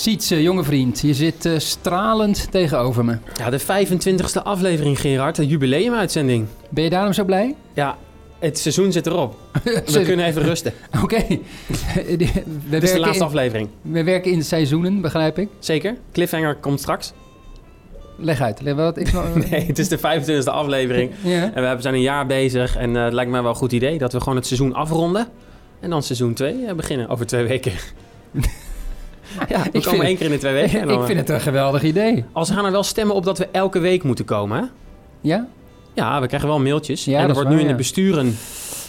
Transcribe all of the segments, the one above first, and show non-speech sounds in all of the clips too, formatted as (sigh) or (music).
Sietse, jonge vriend, je zit eh, stralend tegenover me. Ja, de 25e aflevering, Gerard. Een jubileumuitzending. Ben je daarom zo blij? Ja, het seizoen zit erop. (laughs) We kunnen even rusten. (laughs) Oké. (laughs) Dit is de laatste in- aflevering. we werken in de seizoenen, begrijp ik. Zeker? Cliffhanger komt straks. Leg uit. Leg wat, ik, Nee, het is de 25e aflevering. Ja. En we zijn een jaar bezig. En eh, het lijkt mij wel een goed idee dat we gewoon het seizoen afronden. En dan seizoen 2 beginnen over twee weken. (laughs) ja, we Ik komen één keer in de twee weken. (laughs) ik vind het een geweldig idee. Als we gaan er wel stemmen op dat we elke week moeten komen, hè? Ja? Ja, we krijgen wel mailtjes. Ja, en er wordt waar, nu in de besturen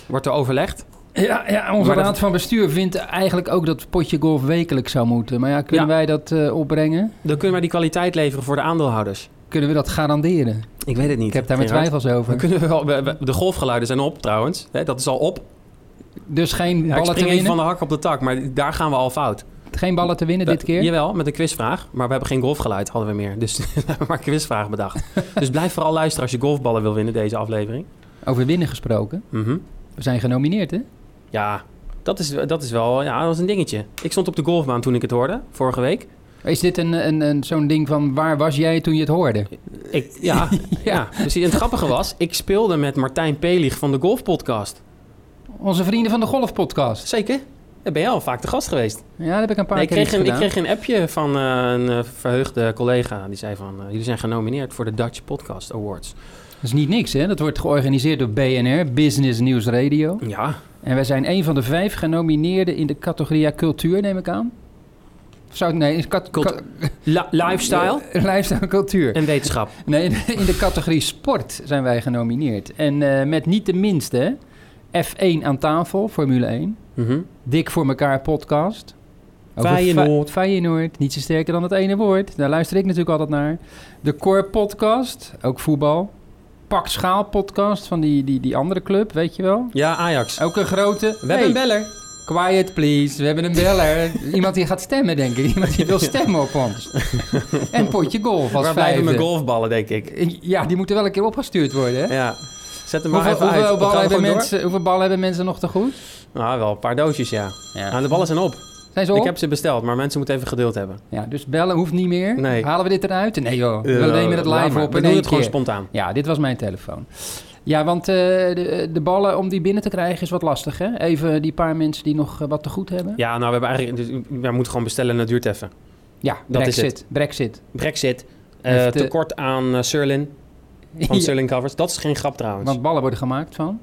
wordt er overlegd. Ja, ja onze dat- raad van bestuur vindt eigenlijk ook dat potje golf wekelijks zou moeten. Maar ja, kunnen Ja. wij dat eh, opbrengen? Dan kunnen wij die kwaliteit leveren voor de aandeelhouders. Kunnen we dat garanderen? Ik weet het niet. Ik heb daar mijn twijfels over. We kunnen wel, we- we- de golfgeluiden zijn op trouwens. Hè, dat is al op. Dus geen Ja, ik ballen te spring even winnen? van de hak op de tak, maar daar gaan we al fout. Geen ballen te winnen dit keer? Jawel, met een quizvraag. Maar we hebben geen golfgeluid, hadden we meer. Dus (laughs) we hebben maar quizvraag bedacht. (laughs) dus blijf vooral luisteren als je golfballen wil winnen, deze aflevering. Over winnen gesproken. Mhm. We zijn genomineerd, hè? Ja, dat is, dat is wel ja, dat was een dingetje. Ik stond op de golfbaan toen ik het hoorde, vorige week. Is dit een, een, een, zo'n ding van waar was jij toen je het hoorde? Ik, ja, (laughs) ja. En het grappige was, ik speelde met Martijn Pelig van de Golfpodcast. Onze vrienden van de Golfpodcast. Zeker? Daar ben jij al vaak te gast geweest. Ja, dat heb ik een paar Nee, ik, keer kreeg een, ik kreeg een appje van eh, een eh, verheugde collega. Die zei van, eh, jullie zijn genomineerd voor de Dutch Podcast Awards. Dat is niet niks, hè? Dat wordt georganiseerd door BNR, Business News Radio. Ja, En wij zijn een van de vijf genomineerden in de categorie cultuur, neem ik aan. Of zou ik... Nee, ca- La- lifestyle (laughs) lifestyle cultuur. en wetenschap. Nee, (laughs) in de categorie sport zijn wij genomineerd. En met niet de minste, F1 aan tafel, Formule 1. Mhm. Dik voor elkaar podcast. Over Feyenoord. Fe- Feyenoord, niet zo sterker dan het ene woord. Daar luister ik natuurlijk altijd naar. De Core podcast, ook voetbal. Pak Schaal podcast van die, die, die andere club, weet je wel. Ja, Ajax. Ook een grote... We hebben een beller. Quiet please, we hebben een beller. (laughs) Iemand die gaat stemmen, denk ik. Iemand die wil stemmen op ons. en potje golf als Waar blijven mijn golfballen, denk ik. Ja, die moeten wel een keer opgestuurd worden, hè? Ja. Zet hem maar Hoeveel, even uit. hoeveel, ballen hebben door. mensen, hoeveel ballen hebben mensen nog te goed? Nou, wel een paar doosjes, ja. Ja. Nou, de ballen zijn op. Zijn ze op? Ik heb ze besteld, maar mensen moeten even geduld hebben. Ja, dus bellen hoeft niet meer. Nee. Halen we dit eruit? Nee joh, we Eh, nemen het live op We doen het gewoon spontaan. Ja, dit was mijn telefoon. Ja, want eh, de, de ballen om die binnen te krijgen is wat lastig, hè? Even die paar mensen die nog eh, wat te goed hebben. Ja, nou, we hebben eigenlijk... Dus, we moeten gewoon bestellen en het duurt even. Ja, Dat is Brexit. Brexit. Brexit. eh, tekort aan uh, Surlin. Van Ja, covers. Dat is geen grap trouwens. want ballen worden gemaakt van?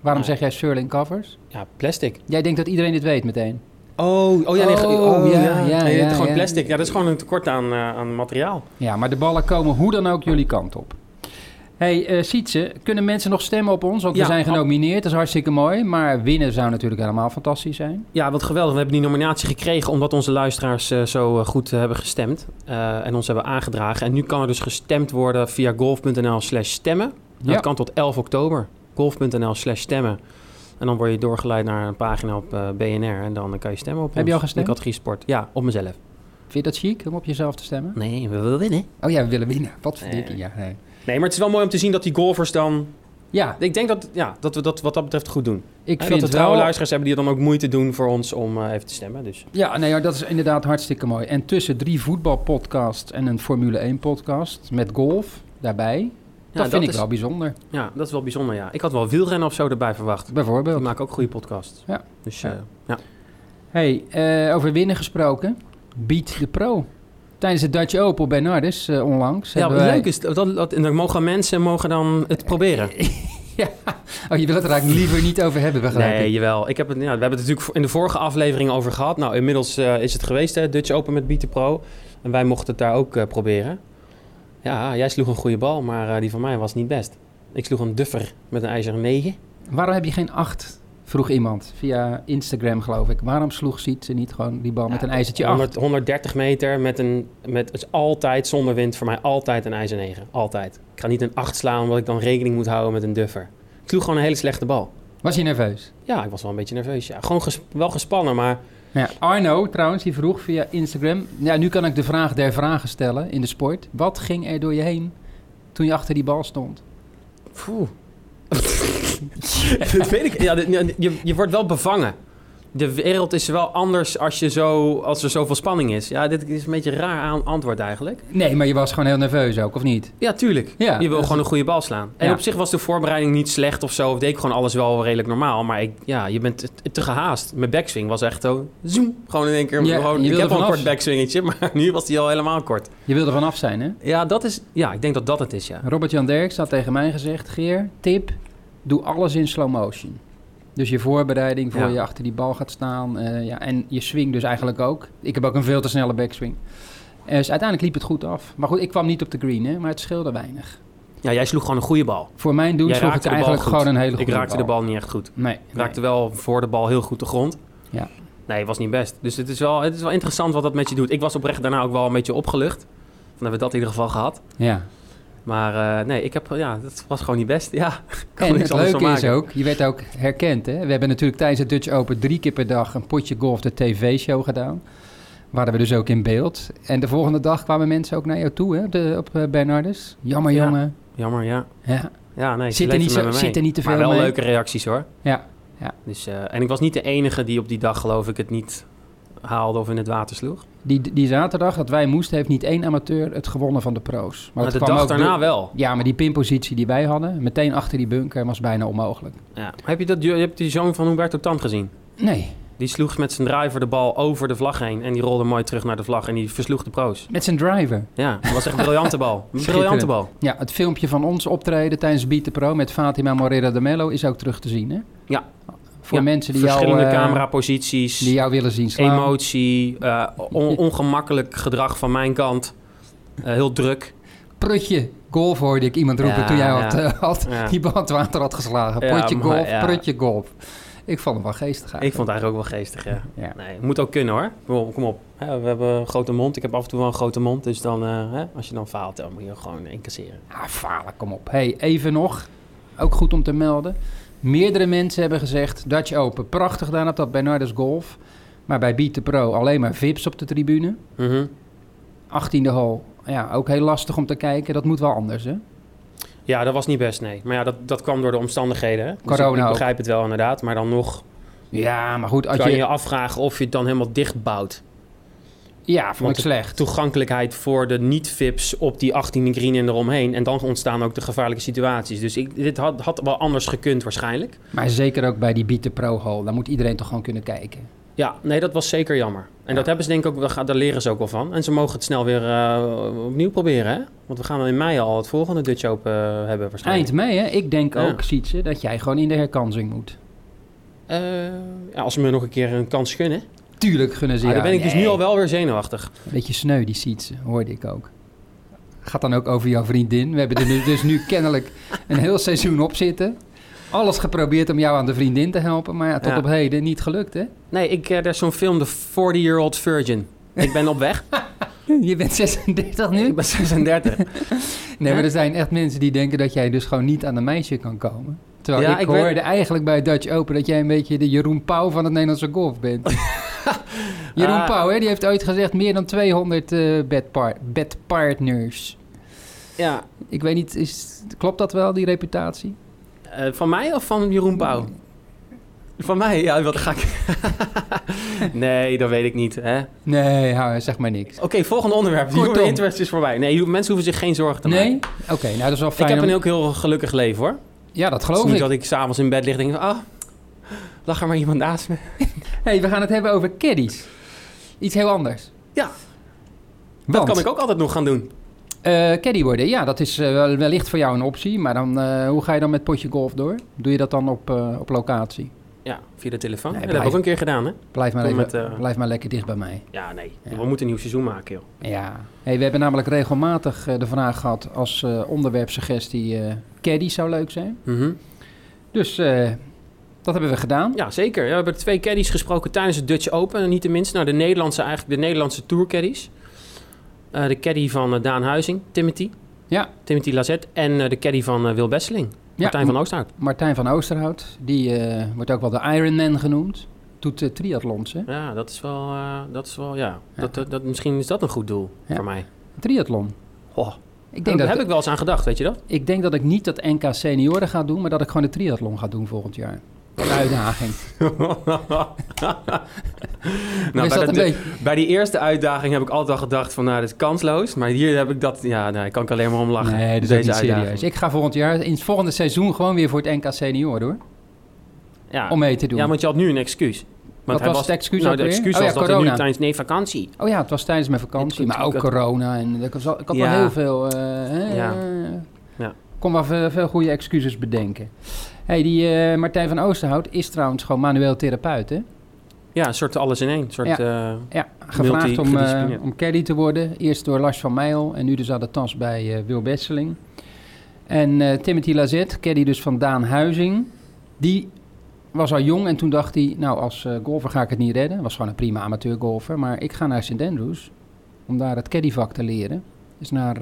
Waarom Ja. zeg jij Surling covers? Ja, plastic. Jij denkt dat iedereen dit weet meteen. Oh, oh ja, nee, Oh, oh, ja, ja, ja, Nee, ja, gewoon plastic. Ja, dat is gewoon een tekort aan, eh, aan materiaal. Ja, maar de ballen komen hoe dan ook jullie kant op. hey, eh Sietse, kunnen mensen nog stemmen op ons? Want we zijn genomineerd, dat is hartstikke mooi. Maar winnen zou natuurlijk helemaal fantastisch zijn. Ja, wat geweldig. We hebben die nominatie gekregen omdat onze luisteraars eh, zo eh, goed hebben gestemd. en ons hebben aangedragen. En nu kan er dus gestemd worden via golf.nl slash stemmen. Ja. Dat kan tot 11 oktober. golf.nl slash stemmen. En dan word je doorgeleid naar een pagina op BNR. En dan kan je stemmen op Heb ons je al in gestemd? de categorie sport. Ja, op mezelf. Vind je dat chic om op jezelf te stemmen? Nee, we willen winnen. Oh ja, we willen winnen. Wat verdikkie, Nee. ja. Nee. Nee, maar het is wel mooi om te zien dat die golfers dan... Ja, Ik denk dat, ja, dat we dat wat dat betreft goed doen. ik vind dat we trouwe wel... luisteraars hebben die dan ook moeite doen voor ons om eh, even te stemmen. Dus. Ja, nee, ja, dat is inderdaad hartstikke mooi. En tussen drie voetbalpodcasts en een Formule 1 podcast met golf daarbij. Ja, dat vind ik is, wel bijzonder. Ja, dat is wel bijzonder, ja. Ik had wel wielrennen of zo erbij verwacht. Bijvoorbeeld. maken ook goede podcasts. Ja. Dus Ja. eh, ja. Hey, eh, over winnen gesproken. Beat the Pro. Tijdens de Dutch Open op Bernardus eh, onlangs. Ja, wat wij- leuk is, dat, dat, en dan mogen mensen mogen dan het (laughs) proberen. ja. Oh, je wil het er eigenlijk liever niet over hebben, begrijp Nee, ik. jawel. Ik heb het, ja, we hebben het natuurlijk in de vorige aflevering over gehad. Nou, inmiddels eh, is het geweest, hè, Dutch Open met the Pro. En wij mochten het daar ook eh, proberen. Ja, jij sloeg een goede bal, maar die van mij was niet best. Ik sloeg een duffer met een ijzeren 9. Waarom heb je geen acht? Vroeg iemand via Instagram, geloof ik. Waarom sloeg Sietse niet gewoon die bal met een ijzertje? 100, 130 meter met een... Met, het is altijd zonder wind voor mij altijd een ijzer 9. Altijd. Ik ga niet een 8 slaan omdat ik dan rekening moet houden met een duffer. Ik sloeg gewoon een hele slechte bal. Was je nerveus? Ja, ik was wel een beetje nerveus. Ja. Gewoon ges- wel gespannen, maar... Ja, Arno, trouwens, die vroeg via Instagram. Ja, nu kan ik de vraag der vragen stellen in de sport. Wat ging er door je heen toen je achter die bal stond? Poeh. (laughs) (laughs) dat weet ik. Ja, je, je wordt wel bevangen. de wereld is wel anders als, je zo, als er zoveel spanning is. Ja, dit is een beetje een raar aan- antwoord eigenlijk. Nee, maar je was gewoon heel nerveus ook, of niet? Ja, tuurlijk. Ja, je wil gewoon een goede bal slaan. En Ja. op zich was de voorbereiding niet slecht of zo. Of deed ik gewoon alles wel redelijk normaal. Maar ik, ja, je bent te, te gehaast. Mijn backswing was echt zo... Zoom. Gewoon in één keer. Ja, gewoon, je ik wilde heb al een kort backswingetje. (laughs) Maar nu was die al helemaal kort. Je wilde vanaf zijn, hè? Ja, dat is... Ja, ik denk dat dat het is, ja. Robert-Jan Derks had tegen mij gezegd... Geer, tip, doe alles in slow motion. Dus je voorbereiding voor Ja. je achter die bal gaat staan. eh, ja, en je swing dus eigenlijk ook. Ik heb ook een veel te snelle backswing. Eh, dus uiteindelijk liep het goed af. Maar goed, ik kwam niet op de green, hè, maar het scheelde weinig. Ja, jij sloeg gewoon een goede bal. Voor mijn doen Jij sloeg ik bal eigenlijk gewoon een hele goede Ik raakte de bal niet echt goed. Nee, Ik nee. raakte wel voor de bal heel goed de grond. Ja. Nee, het was niet best. Dus het is, wel, het is wel interessant wat dat met je doet. Ik was oprecht daarna ook wel een beetje opgelucht. Dan hebben we dat in ieder geval gehad. Ja. Maar eh, nee, ik heb, ja, het was gewoon niet best. (laughs) Ja, kan En het leuke is ook, je werd ook herkend. Hè? We hebben natuurlijk tijdens het Dutch Open drie keer per dag een potje golf de tv-show gedaan. Waren we dus ook in beeld. En de volgende dag kwamen mensen ook naar jou toe hè? op, de, op eh, Bernardus. Jammer, Ja. jongen. Jammer, ja. Ja. Ja, nee, Zit er niet zo- me zit er niet te Maar veel wel mee? leuke reacties hoor. Ja. Dus, eh, en ik was niet de enige die op die dag, geloof ik, het niet haalde of in het water sloeg. Die, die zaterdag dat wij moesten, heeft niet één amateur het gewonnen van de pro's. Maar dat de kwam dag ook daarna door- wel. Ja, maar die pinpositie die wij hadden, meteen achter die bunker, was bijna onmogelijk. Ja. Heb je dat, je hebt die zoon van Humberto Tan gezien? Nee, Die sloeg met zijn driver de bal over de vlag heen. En die rolde mooi terug naar de vlag. En die versloeg de pro's. met zijn driver. Ja, dat was echt een briljante bal. Een briljante bal. Ja, het filmpje van ons optreden tijdens Beat the Pro met Fatima Moreira de Mello is ook terug te zien, hè? Ja. Voor Ja, mensen die Verschillende eh, cameraposities. die jou willen zien slaan. emotie. eh, on- (laughs) ongemakkelijk gedrag van mijn kant. Eh, heel druk. Prutje golf hoorde ik iemand roepen Ja, toen jij had, had die bal aan het water had geslagen. Prutje maar, golf, prutje golf. Ik vond hem wel geestig Ik uit. vond het eigenlijk ook wel geestig, ja. Ja. Nee, moet ook kunnen hoor. Kom op. We hebben een grote mond. Ik heb af en toe wel een grote mond. Dus dan, als je dan faalt, dan moet je gewoon incasseren. Ah, falen, kom op. hey, even nog. Ook goed om te melden. Meerdere mensen hebben gezegd, Dutch Open, prachtig gedaan op dat Bernardus Golf. Maar bij Beat the Pro alleen maar VIPs op de tribune. Mhm. 18e hole, ja, ook heel lastig om te kijken. Dat moet wel anders, hè? Ja, dat was niet best, nee. Maar ja, dat, dat kwam door de omstandigheden. Hè? Dus Corona ik, begrijp het wel inderdaad. Maar dan nog Ja, maar goed, als kan je je... je afvragen of je het dan helemaal dicht bouwt. Ja, vond ik slecht. Toegankelijkheid voor de niet-VIPs op die 18e green en eromheen. En dan ontstaan ook de gevaarlijke situaties. Dus ik, dit had, had wel anders gekund waarschijnlijk. Maar zeker ook bij die the Pro hole. Daar moet iedereen toch gewoon kunnen kijken. Ja, nee, dat was zeker jammer. En Ja. dat hebben ze denk ik ook, daar leren ze ook wel van. En ze mogen het snel weer eh, opnieuw proberen, hè? Want we gaan in mei al het volgende Dutch Open eh, hebben waarschijnlijk. Eind mei, hè? Ik denk Ja. ook, Sietse, dat jij gewoon in de herkansing moet. Eh, ja, als ze me nog een keer een kans gunnen. Tuurlijk gunnen ze Ah, dan ben ik dus nu al wel weer zenuwachtig. Een beetje sneu, die Sietse, hoorde ik ook. Gaat dan ook over jouw vriendin. We hebben er nu, dus nu (laughs) kennelijk een heel seizoen op zitten. Alles geprobeerd om jou aan de vriendin te helpen, maar ja, tot Ja. op heden niet gelukt, hè? Nee, ik, eh, er is zo'n film, The 40-Year-Old Virgin. Ik ben op weg. (laughs) Je bent 36 nu? ik ben 36. (laughs) Nee, maar er zijn echt mensen die denken dat jij dus gewoon niet aan een meisje kan komen. Terwijl Ja, ik, hoorde eigenlijk bij Dutch Open dat jij een beetje de Jeroen Pauw van het Nederlandse golf bent. (laughs) Jeroen Ah. Pauw, hè, die heeft ooit gezegd meer dan 200 eh bedpar bedpartners. ja, Ik weet niet, is, klopt dat wel, die reputatie? eh, van mij of van Jeroen Pauw? Van mij? Ja, wat ga ik... (laughs) nee, dat weet ik niet, hè? Nee, hou, zeg maar niks. Oké, volgende onderwerp. Kortom. Human interest is voorbij. Nee, mensen hoeven zich geen zorgen te maken. Nee? Oké, nou dat is wel Ik fijn. heb om- een ook heel gelukkig leven, hoor. Ja, dat Het is geloof niet ik. dat ik s'avonds in bed lig en denk van... Ah, lag er maar iemand naast me. (laughs) hey, we gaan het hebben over caddies. Iets heel anders. Ja. Want, Dat kan ik ook altijd nog gaan doen. eh, caddy worden, ja, dat is wel- wellicht voor jou een optie. Maar dan, eh, hoe ga je dan met potje golf door? Doe je dat dan op, op locatie? Ja, via de telefoon. Nee, dat heb ik blijf- ook een keer gedaan, hè? Blijf maar, even, met, blijf maar lekker dicht bij mij. Ja, nee. Ja. We moeten een nieuw seizoen maken, joh. Ja. Hey, we hebben namelijk regelmatig de vraag gehad als onderwerpsuggestie... caddy zou leuk zijn. Mhm. Dus dat hebben we gedaan. Ja, zeker. Ja, we hebben twee caddies gesproken tijdens het Dutch Open. En niet de minste. Nou, de Nederlandse, eigenlijk de Nederlandse Tour caddies. Eh, de caddy van eh, Daan Huizing, Timothy. Ja. Timothy Lazet. En eh, de caddy van Wil Besseling, Martijn van Oosterhout. Martijn van Oosterhout. Die wordt ook wel de Ironman genoemd. Doet triathlons, hè? Ja, dat is wel, dat is wel, ja. Ja. Dat, dat, misschien is dat een goed doel Ja. voor mij. Triathlon. Oh, Ik daar dat, heb ik wel eens aan gedacht, weet je dat? ik denk dat ik niet dat NK senioren ga doen, maar dat ik gewoon de triathlon ga doen volgend jaar. Een uitdaging. (laughs) nou, bij, de- bij die eerste uitdaging heb ik altijd al gedacht van, nou, dit is kansloos. Maar hier heb ik dat, ja, nee, kan ik alleen maar om lachen. Nee, dat is ook Deze niet serieus. Ik ga volgend jaar, in het volgende seizoen, gewoon weer voor het NK Senior, hoor. Ja. Om mee te doen. ja, want je had nu een excuus. Want Wat was het excuus nou, de excuus Oh ja, was dat er nu corona. tijdens... Nee, vakantie. Oh ja, het was tijdens mijn vakantie, maar ook corona. En ik, had Ja. wel heel veel... eh, Ja. eh, Ja. Kon wel veel, veel goede excuses bedenken. hey, die eh, Martijn van Oosterhout is trouwens gewoon manueel therapeut, hè? Ja, een soort alles in één. Een soort, Ja. eh, Ja, gevraagd om, Multi-gedisciplineerd. om caddy te worden. Eerst door Lars van Meijel en nu dus aan de tas bij Wil Besseling. En Timothy Lazet, caddy dus van Daan Huizing. Die was al jong en toen dacht hij... nou, als golfer ga ik het niet redden. Was gewoon een prima amateurgolfer. Maar ik ga naar St. Andrews om daar het caddyvak te leren. Is naar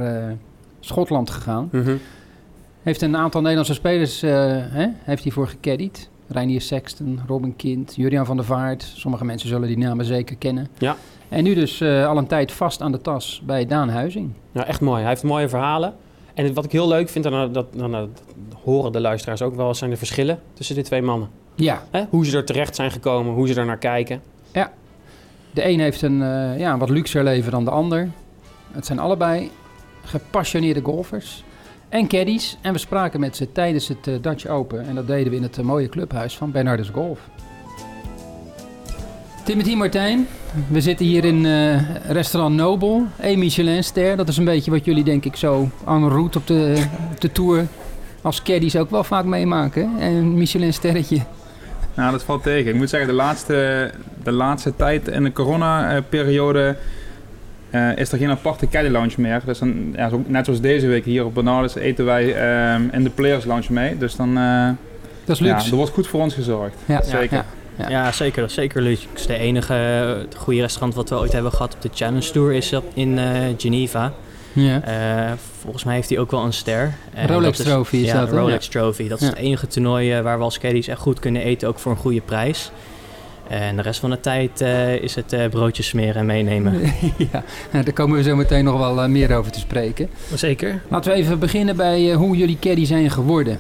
Schotland gegaan. mhm. Heeft een aantal Nederlandse spelers eh, hè, heeft hij voor gecaddied. Reinier Sexton, Robin Kind, Juriaan van der Vaart. Sommige mensen zullen die namen zeker kennen. Ja. En nu dus eh, al een tijd vast aan de tas bij Daan Huizing. Nou, echt mooi. Hij heeft mooie verhalen. En wat ik heel leuk vind, en dat, dat, dat, dat horen de luisteraars ook wel, zijn de verschillen tussen die twee mannen. Ja, Hè? Hoe ze er terecht zijn gekomen, hoe ze er naar kijken. de een heeft een, eh, ja, een wat luxer leven dan de ander. Het zijn allebei gepassioneerde golfers en caddies. En we spraken met ze tijdens het eh, Dutch Open. En dat deden we in het eh, mooie clubhuis van Bernardus Golf. Timothy Martijn, we zitten hier in eh, restaurant Nobel. Een Michelin-ster, dat is een beetje wat jullie denk ik zo en route op de, de tour als caddies ook wel vaak meemaken. hè? Een Michelin-sterretje. Nou, dat valt tegen. Ik moet zeggen, de laatste, de laatste tijd in de corona-periode eh, is er geen aparte caddy lounge meer. Dus dan, ja, zo, net zoals deze week hier op Bernardus eten wij ehm, in de Players Lounge mee. Dus dan, eh, Dat is ja, luxe. er wordt goed voor ons gezorgd. Ja, zeker. ja. Ja. Ja, zeker. Zeker luxe. Het enige goede restaurant wat we ooit hebben gehad op de Challenge Tour is op- in eh, Geneva. Ja. Eh, volgens mij heeft hij ook wel een ster. En Rolex dat is- Trophy is ja, dat? Rolex Trophy. Dat is Ja. het enige toernooi waar we als caddies echt goed kunnen eten, ook voor een goede prijs. En de rest van de tijd eh, is het eh, broodjes smeren en meenemen. (laughs) ja, nou, daar komen we zo meteen nog wel eh, meer over te spreken. Zeker. Laten we even beginnen bij eh, hoe jullie caddy zijn geworden.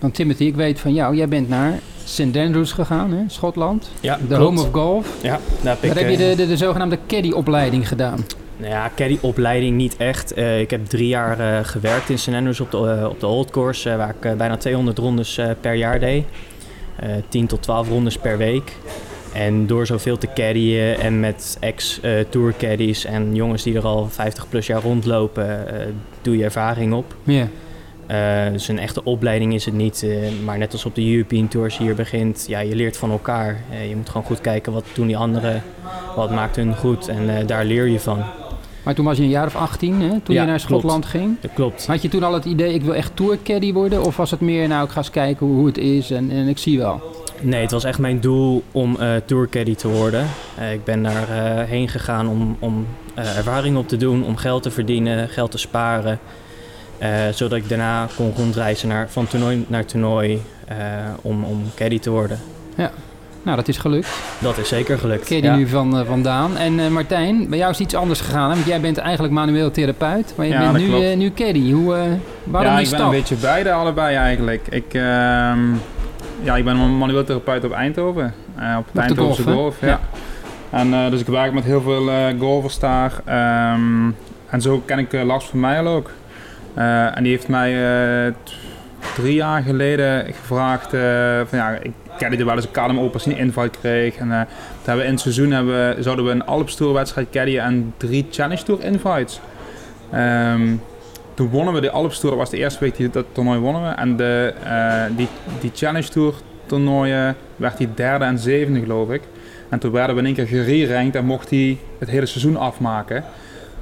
Want Timothy, ik weet van jou, jij bent naar St. Andrews gegaan, hè, Schotland. Ja, De home of golf. Ja, daar heb ik, Daar heb je de, de, de zogenaamde caddy-opleiding gedaan. Nou ja, caddy-opleiding niet echt. Eh, ik heb drie jaar eh, gewerkt in St. Andrews op de, op de Old Course, waar ik bijna 200 rondes eh, per jaar deed. Eh 10 tot 12 rondes per week. En door zoveel te caddyen en met ex-tour caddies en jongens die er al 50 plus jaar rondlopen, eh, doe je ervaring op. Ja. Eh, dus een echte opleiding is het niet. eh, maar net als op de European Tour als je hier begint, ja, je leert van elkaar. Eh, je moet gewoon goed kijken wat doen die anderen, wat maakt hun goed en eh, daar leer je van. Maar toen was je een jaar of 18, hè, toen Ja, je naar klopt. Schotland ging. Dat klopt. Had je toen al het idee, ik wil echt tour caddy worden? Of was het meer, nou, ik ga eens kijken hoe, hoe het is en, en ik zie wel. Nee, het was echt mijn doel om eh tour caddy te worden. Eh, ik ben daar eh, heen gegaan om, om eh, ervaring op te doen, om geld te verdienen, geld te sparen. eh, zodat ik daarna kon rondreizen naar, van toernooi naar toernooi eh, om, om caddy te worden. Nou, dat is gelukt. Dat is zeker gelukt. Caddy Ja. nu van, eh, vandaan. En eh, Martijn, bij jou is iets anders gegaan. Hè? Want jij bent eigenlijk manueel therapeut. Maar je Ja, bent dat nu, eh, nu caddy. Hoe, eh, waarom ja, die ik ben een beetje beide allebei eigenlijk. Ik, ehm, ja, ik ben een manueel therapeut op Eindhoven. eh, op het Eindhovense golf, ja. Ja. En, eh, dus ik werk met heel veel eh, golfers daar. Ehm, en zo ken ik Lars van Meijel ook. En die heeft mij drie jaar geleden gevraagd van ja, ik kende er wel eens een Kadem Open als hij een invite kreeg. En hebben we in het seizoen hebben, zouden we een Alps Tour wedstrijd caddyen en drie Challenge Tour invites. Ehm, toen wonnen we de Alps Tour, dat was de eerste week die dat toernooi wonnen we. En de, eh, die, die Challenge Tour toernooien werd hij derde en zevende geloof ik. En toen werden we in één keer gererankt en mocht hij het hele seizoen afmaken.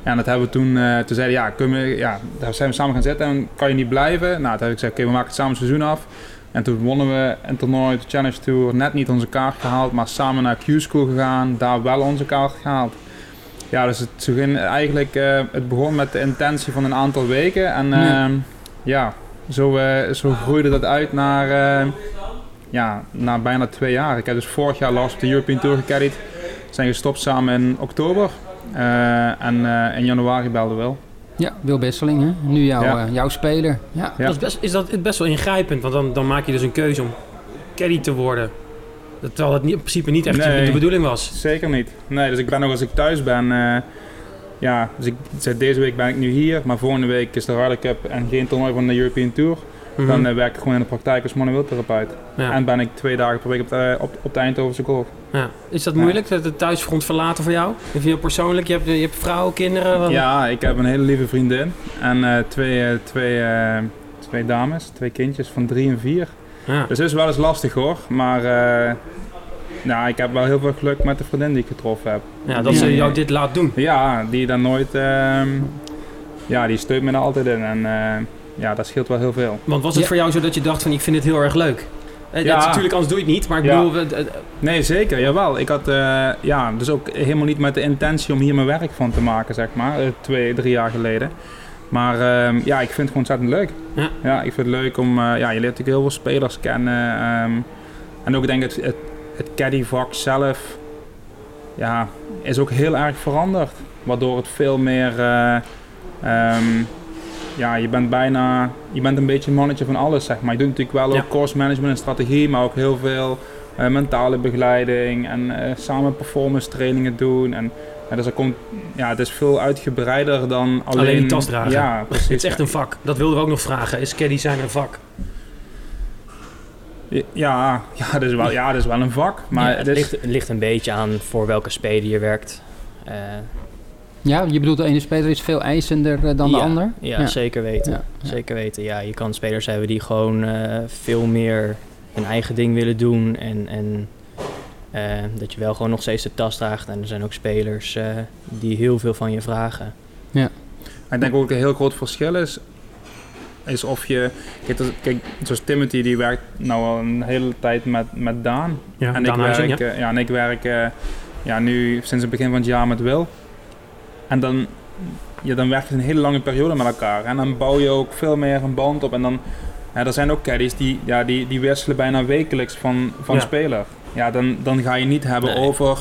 En dat hebben we toen, eh toen zeiden ja, kunnen we, ja, daar zijn we samen gaan zitten en kan je niet blijven? Nou, toen heb ik gezegd, oké, we maken het samen seizoen af. En toen wonnen we een toernooi, de Challenge Tour, net niet onze kaart gehaald, maar samen naar Q-School gegaan, daar wel onze kaart gehaald. Ja, dus het, ging eigenlijk, eh, het begon met de intentie van een aantal weken en Ja. ehm, ja, zo, eh, zo groeide dat uit naar, eh, ja, naar bijna twee jaar. Ik heb dus vorig jaar last op de European Tour gecaddied. We zijn gestopt samen in oktober. Eh, en eh, in januari belden we wel. Ja, Wil Besseling, hè? Nu jouw, Ja. eh, jouw speler. Ja. Ja. Dat is, best, is dat best wel ingrijpend, want dan, dan maak je dus een keuze om caddy te worden? Dat- Terwijl het niet, in principe niet echt Nee. de bedoeling was. Zeker niet. Nee, dus ik ben ook als ik thuis ben. eh, ja, dus ik, zeg, deze week ben ik nu hier, maar volgende week is de Ryder Cup en geen toernooi van de European Tour. Mhm. Dan eh, werk ik gewoon in de praktijk als manueel therapeut. ja. En ben ik twee dagen per week op de, op, op de Eindhovense golf. Ja. Is dat moeilijk, dat het thuisfront verlaten voor jou? Vind je persoonlijk? Je hebt, je hebt vrouwen, kinderen? wat- Ja, ik heb een hele lieve vriendin en eh, twee, twee, twee dames, twee kindjes van drie en vier. Ja. Dus het is wel eens lastig hoor, maar eh, nou, ik heb wel heel veel geluk met de vriendin die ik getroffen heb. Ja, dat ze jou dit laat doen. Ja, die dan nooit, ehm, ja, die steunt me er altijd in en eh, ja, dat scheelt wel heel veel. Want was het Ja. voor jou zo dat je dacht van ik vind het heel erg leuk? Eh, Ja. dat is natuurlijk, anders doe je het niet. Maar ik Ja. bedoel, Nee, zeker, jawel. Ik had eh, ja, dus ook helemaal niet met de intentie om hier mijn werk van te maken, zeg maar, twee, drie jaar geleden. Maar ehm, ja, ik vind het gewoon ontzettend leuk. Ja. ik vind het leuk om, eh, ja, je leert natuurlijk heel veel spelers kennen. ehm, en ook denk ik het, het, het caddyvak zelf, ja, is ook heel erg veranderd. Waardoor het veel meer, eh, ehm, ja, je bent bijna, je bent een beetje een mannetje van alles, zeg maar. Je doet natuurlijk wel Ja. ook course management en strategie, maar ook heel veel eh, mentale begeleiding en samen performance trainingen doen. En, ja, dus er komt, ja, het is veel uitgebreider dan alleen... Alleen tas dragen. Ja, precies. het is echt een vak. Dat wilden we ook nog vragen. Is caddy zijn een vak? Ja, ja, dat is wel, ja, dat is wel een vak. Maar Ja, het, het is, ligt, het ligt een beetje aan voor welke speler je werkt. Eh, Ja, je bedoelt de ene speler is veel eisender eh, dan de ander? ja, Ja. zeker weten. Ja, ja. Zeker weten. Ja, je kan spelers hebben die gewoon eh, veel meer hun eigen ding willen doen. En, en eh, dat je wel gewoon nog steeds de tas draagt. En er zijn ook spelers eh, die heel veel van je vragen. ik denk ook een heel groot verschil is, is of je... Kijk, zoals Timothy, die werkt nou al een hele tijd met, met Daan. Ja, en, ik werk, eh, ja, en ik werk ja, nu sinds het begin van het jaar met Wil. En dan, ja, dan werk je een hele lange periode met elkaar. En dan bouw je ook veel meer een band op. En dan, ja, er zijn ook caddies die, ja, die, die wisselen bijna wekelijks van, van Ja. speler. Ja, dan, dan ga je niet hebben Nee. over,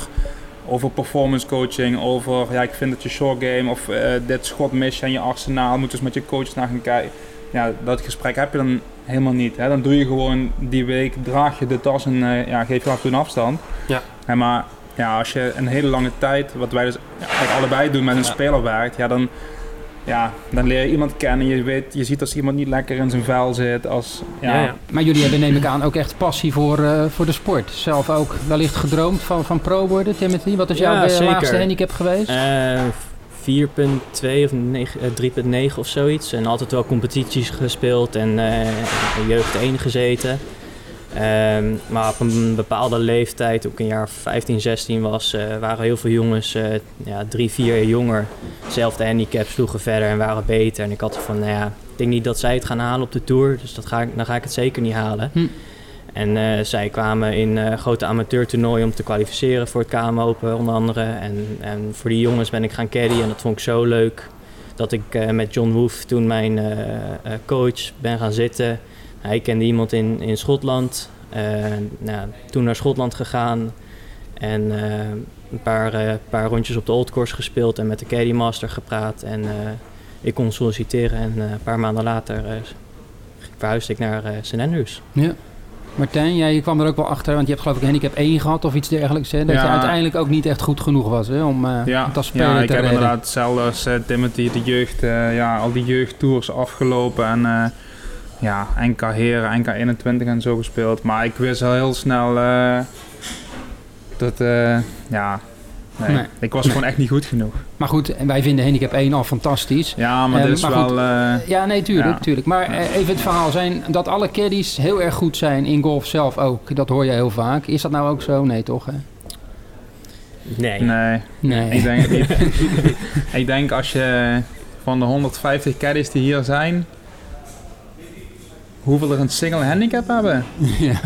over performance coaching, over ja, ik vind dat je short game of eh, dit schot mis je en je arsenaal, moet dus met je coach naar gaan kijken. Ja, dat gesprek heb je dan helemaal niet. Hè? Dan doe je gewoon die week, draag je de tas en eh, ja, geef je af en toe een afstand. Ja. Maar ja, als je een hele lange tijd, wat wij dus eigenlijk allebei doen met een Ja. speler werkt, ja, dan, ja, dan leer je iemand kennen. Je, weet, je ziet als iemand niet lekker in zijn vel zit. Als, ja, Ja, ja. Maar jullie hebben, neem ik aan, ook echt passie voor, eh, voor de sport. Zelf ook wellicht gedroomd van, van pro worden, Timothy. Wat is Ja, jouw eh, zeker. laagste handicap geweest? Eh, 4.2 of negen- eh, 3.9 of zoiets. En altijd wel competities gespeeld en eh, in jeugd 1 gezeten. Ehm, maar op een bepaalde leeftijd, toen ik een jaar 15, 16 was, eh, waren heel veel jongens, eh, ja, drie, vier jaar jonger. Zelfde handicap, sloegen verder en waren beter. En ik had van, nou ja, ik denk niet dat zij het gaan halen op de Tour. Dus dat ga ik, dan ga ik het zeker niet halen. Hm. En eh, zij kwamen in grote amateurtoernooien om te kwalificeren voor het KM Open onder andere. En, en voor die jongens ben ik gaan caddyen en dat vond ik zo leuk. Dat ik met John Woef, toen mijn coach, ben gaan zitten. Hij kende iemand in, in Schotland. Eh, nou, toen naar Schotland gegaan. En eh, een paar, eh, paar rondjes op de Old Course gespeeld en met de Caddy Master gepraat. En eh, ik kon solliciteren en eh, een paar maanden later eh, verhuisde ik naar eh St. Andrews. Ja. Martijn, jij je kwam er ook wel achter, want je hebt geloof ik een handicap 1 gehad of iets dergelijks. Hè? Dat Ja. je uiteindelijk ook niet echt goed genoeg was hè? om, eh Ja, om als speler ja ik te heb redden. inderdaad hetzelfde als eh, Timothy, de jeugd, eh, ja, al die jeugdtours afgelopen en eh, ja, NK Heren, NK 21 en zo gespeeld. Maar ik wist al heel snel eh, dat, eh, ja, nee, Nee. ik was Nee. gewoon echt niet goed genoeg. Maar goed, en wij vinden handicap 1 al fantastisch. Ja, maar Eh, dit is maar wel, eh, Ja, nee, tuurlijk. Ja. tuurlijk. Maar even het verhaal zijn dat alle caddies heel erg goed zijn in golf zelf ook. Dat hoor je heel vaak. Is dat nou ook zo? Nee, toch? Hè? Nee. nee. Nee. Ik denk, ik, (laughs) ik denk als je van de 150 caddies die hier zijn, hoeveel er een single handicap hebben? (laughs) ja.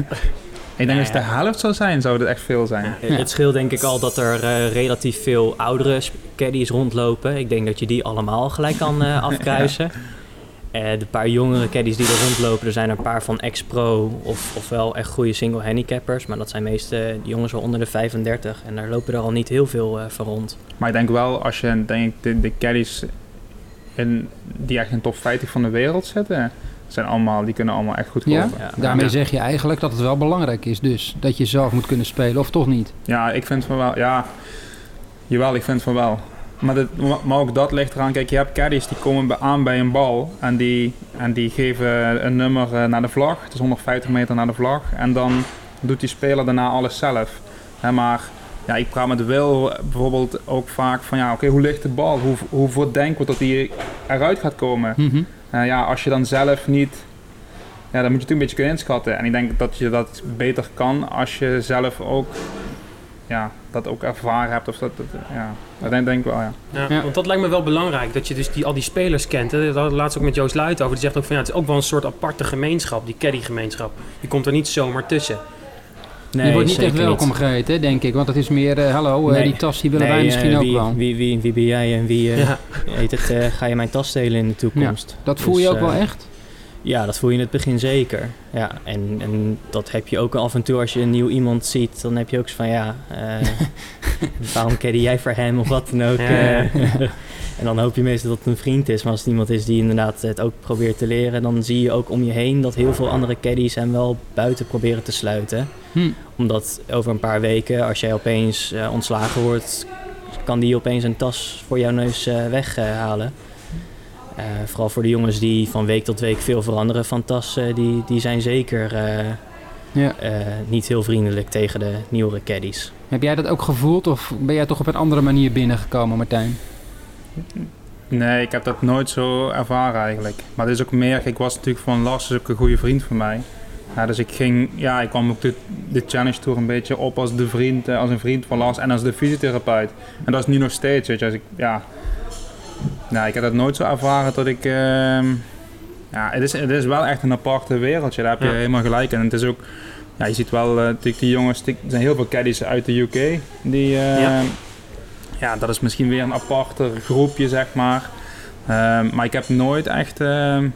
Ik denk als het de helft zou zijn, zou het echt veel zijn. Ja, Het scheelt denk ik al dat er eh, relatief veel oudere caddies rondlopen. Ik denk dat je die allemaal gelijk kan eh, (laughs) afkruisen. Eh, de paar jongere caddies die er rondlopen, er zijn er een paar van ex-pro of, of wel echt goede single handicappers. Maar dat zijn meestal die jongens wel onder de 35 en daar lopen er al niet heel veel eh, van rond. Maar ik denk wel, als je denk ik, de, de caddies in, die echt in de top 50 van de wereld zitten, zijn allemaal, die kunnen allemaal echt goed Ja? golven. Ja. Daarmee Ja. zeg je eigenlijk dat het wel belangrijk is dus. Dat je zelf moet kunnen spelen, of toch niet? Ja, ik vind van wel. Ja, jawel, ik vind van wel. Maar, dit, maar ook dat ligt eraan. Kijk, je hebt caddies die komen bij- aan bij een bal en die, en die geven een nummer eh, naar de vlag. Het is 150 meter naar de vlag. En dan doet die speler daarna alles zelf. Maar ja, ik praat met Wil bijvoorbeeld ook vaak van ja, oké, hoe ligt de bal? Hoe, hoe denken we dat die eruit gaat komen? Mhm. Eh, ja, als je dan zelf niet. Ja, dan moet je het een beetje kunnen inschatten. En ik denk dat je dat beter kan als je zelf ook. Ja, dat ook ervaren hebt. Of dat, dat, ja, dat denk, denk ik wel, ja. Ja, Ja. Want dat lijkt me wel belangrijk, dat je dus die, al die spelers kent. Hè. Dat had ik laatst ook met Joost Luit over. Die zegt ook van ja, het is ook wel een soort aparte gemeenschap, die caddy-gemeenschap. Je komt er niet zomaar tussen. Nee, je wordt niet echt welkom geheten, denk ik. Want het is meer, eh, hallo, eh, die tas die willen Nee, wij misschien eh, ook wie, wel. Wie, wie, wie ben jij en wie Ja. heet het, eh, ga je mijn tas stelen in de toekomst? Dat voel je Dus, ook wel echt? Ja, dat voel je in het begin zeker. Ja, en, en dat heb je ook af en toe als je een nieuw iemand ziet. Dan heb je ook zo van ja, eh, (laughs) waarom caddy jij voor hem of wat dan ook. Ja. En dan hoop je meestal dat het een vriend is. Maar als het iemand is die inderdaad het ook probeert te leren, dan zie je ook om je heen dat heel veel andere caddies hem wel buiten proberen te sluiten. Hm. Omdat over een paar weken, als jij opeens eh, ontslagen wordt, kan die opeens een tas voor jouw neus eh, weghalen. Eh, vooral voor de jongens die van week tot week veel veranderen van tassen, die, die zijn zeker Ja. niet heel vriendelijk tegen de nieuwere caddies. Heb jij dat ook gevoeld of ben jij toch op een andere manier binnengekomen, Martijn? Nee, ik heb dat nooit zo ervaren eigenlijk. Maar het is ook meer, ik was natuurlijk van Lars, is ook een goede vriend van mij. Ja, dus ik ging, ja, ik kwam ook de, de Challenge Tour een beetje op als de vriend, eh, als een vriend van Lars en als de fysiotherapeut. En dat is nu nog steeds, weet je. Als ik, ja, nou, ik heb dat nooit zo ervaren dat ik, ehm, ja, het is, het is wel echt een aparte wereldje. Daar heb je Ja. helemaal gelijk in. En het is ook, ja, je ziet wel eh, natuurlijk die jongens, er zijn heel veel caddies uit de UK die, eh, Ja. Ja. dat is misschien weer een aparter groepje, zeg maar. Ehm, maar ik heb nooit echt ehm,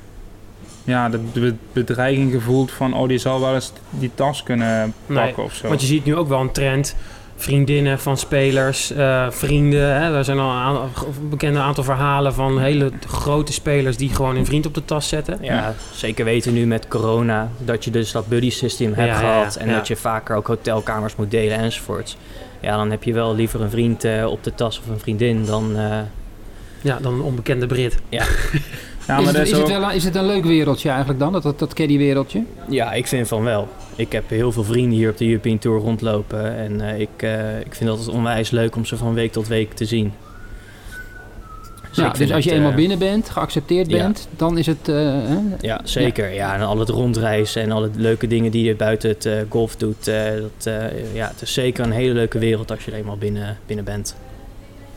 ja, de be- bedreiging gevoeld van, oh, die zal wel eens die tas kunnen Nee, pakken of zo. Want je ziet nu ook wel een trend. Vriendinnen van spelers, eh, vrienden. Hè? Er zijn al een aantal- bekende aantal verhalen van hele grote spelers die gewoon een vriend op de tas zetten. Ja, zeker weten nu met corona dat je dus dat buddy system hebt Ja, ja, gehad ja. en Ja. dat je vaker ook hotelkamers moet delen enzovoorts. Ja, dan heb je wel liever een vriend eh, op de tas of een vriendin dan... eh, Ja, dan een onbekende Brit. ja, (laughs) is, maar het, dat is, het wel, is het een leuk wereldje eigenlijk dan, dat, dat, dat caddy-wereldje? Ja, ik vind van wel. Ik heb heel veel vrienden hier op de European Tour rondlopen. En eh, ik, eh, ik vind dat het onwijs leuk om ze van week tot week te zien. Ja, dus als je het, eenmaal eh, binnen bent, geaccepteerd ja. bent, dan is het... eh, hè? Ja, zeker. Ja. en al het rondreizen en alle leuke dingen die je buiten het eh, golf doet. eh, dat, eh, ja, het is zeker een hele leuke wereld als je er eenmaal binnen, binnen bent.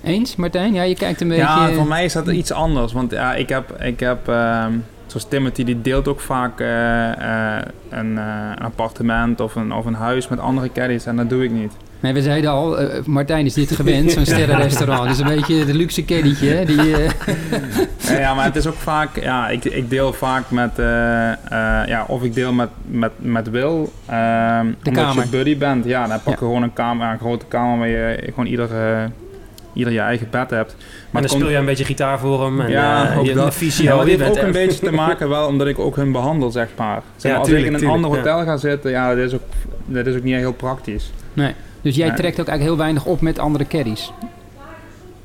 Eens, Martijn? Ja, je kijkt een beetje... Ja, voor mij is dat iets anders. Want ja, ik heb, ik heb ehm, zoals Timothy, die deelt ook vaak eh, eh, een, eh, een appartement of een, of een huis met andere caddies. En dat doe ik niet. Nee, we zeiden al, eh, Martijn is dit gewend, zo'n (laughs) sterrenrestaurant. Dus een beetje de luxe caddytje, hè? Die, eh, (laughs) Ja, ja, maar het is ook vaak, ja, ik, ik deel vaak met, eh, eh, ja, of ik deel met, met, met Wil. ehm omdat kamer. je buddy bent. Ja, dan pak je Ja. gewoon een kamer, een grote kamer waar je gewoon ieder, ieder je eigen bed hebt. en het dan speel je een beetje gitaar voor hem. En, Ja, eh, ook je dat. een visio. Ja, maar dit heeft ook een beetje te maken wel omdat ik ook hun behandel, zeg maar. Zeg Ja, maar als tuurlijk, ik in een tuurlijk, ander ja. hotel ga zitten, ja, dat is ook, dat is ook niet heel praktisch. Dus jij trekt ook eigenlijk heel weinig op met andere caddies.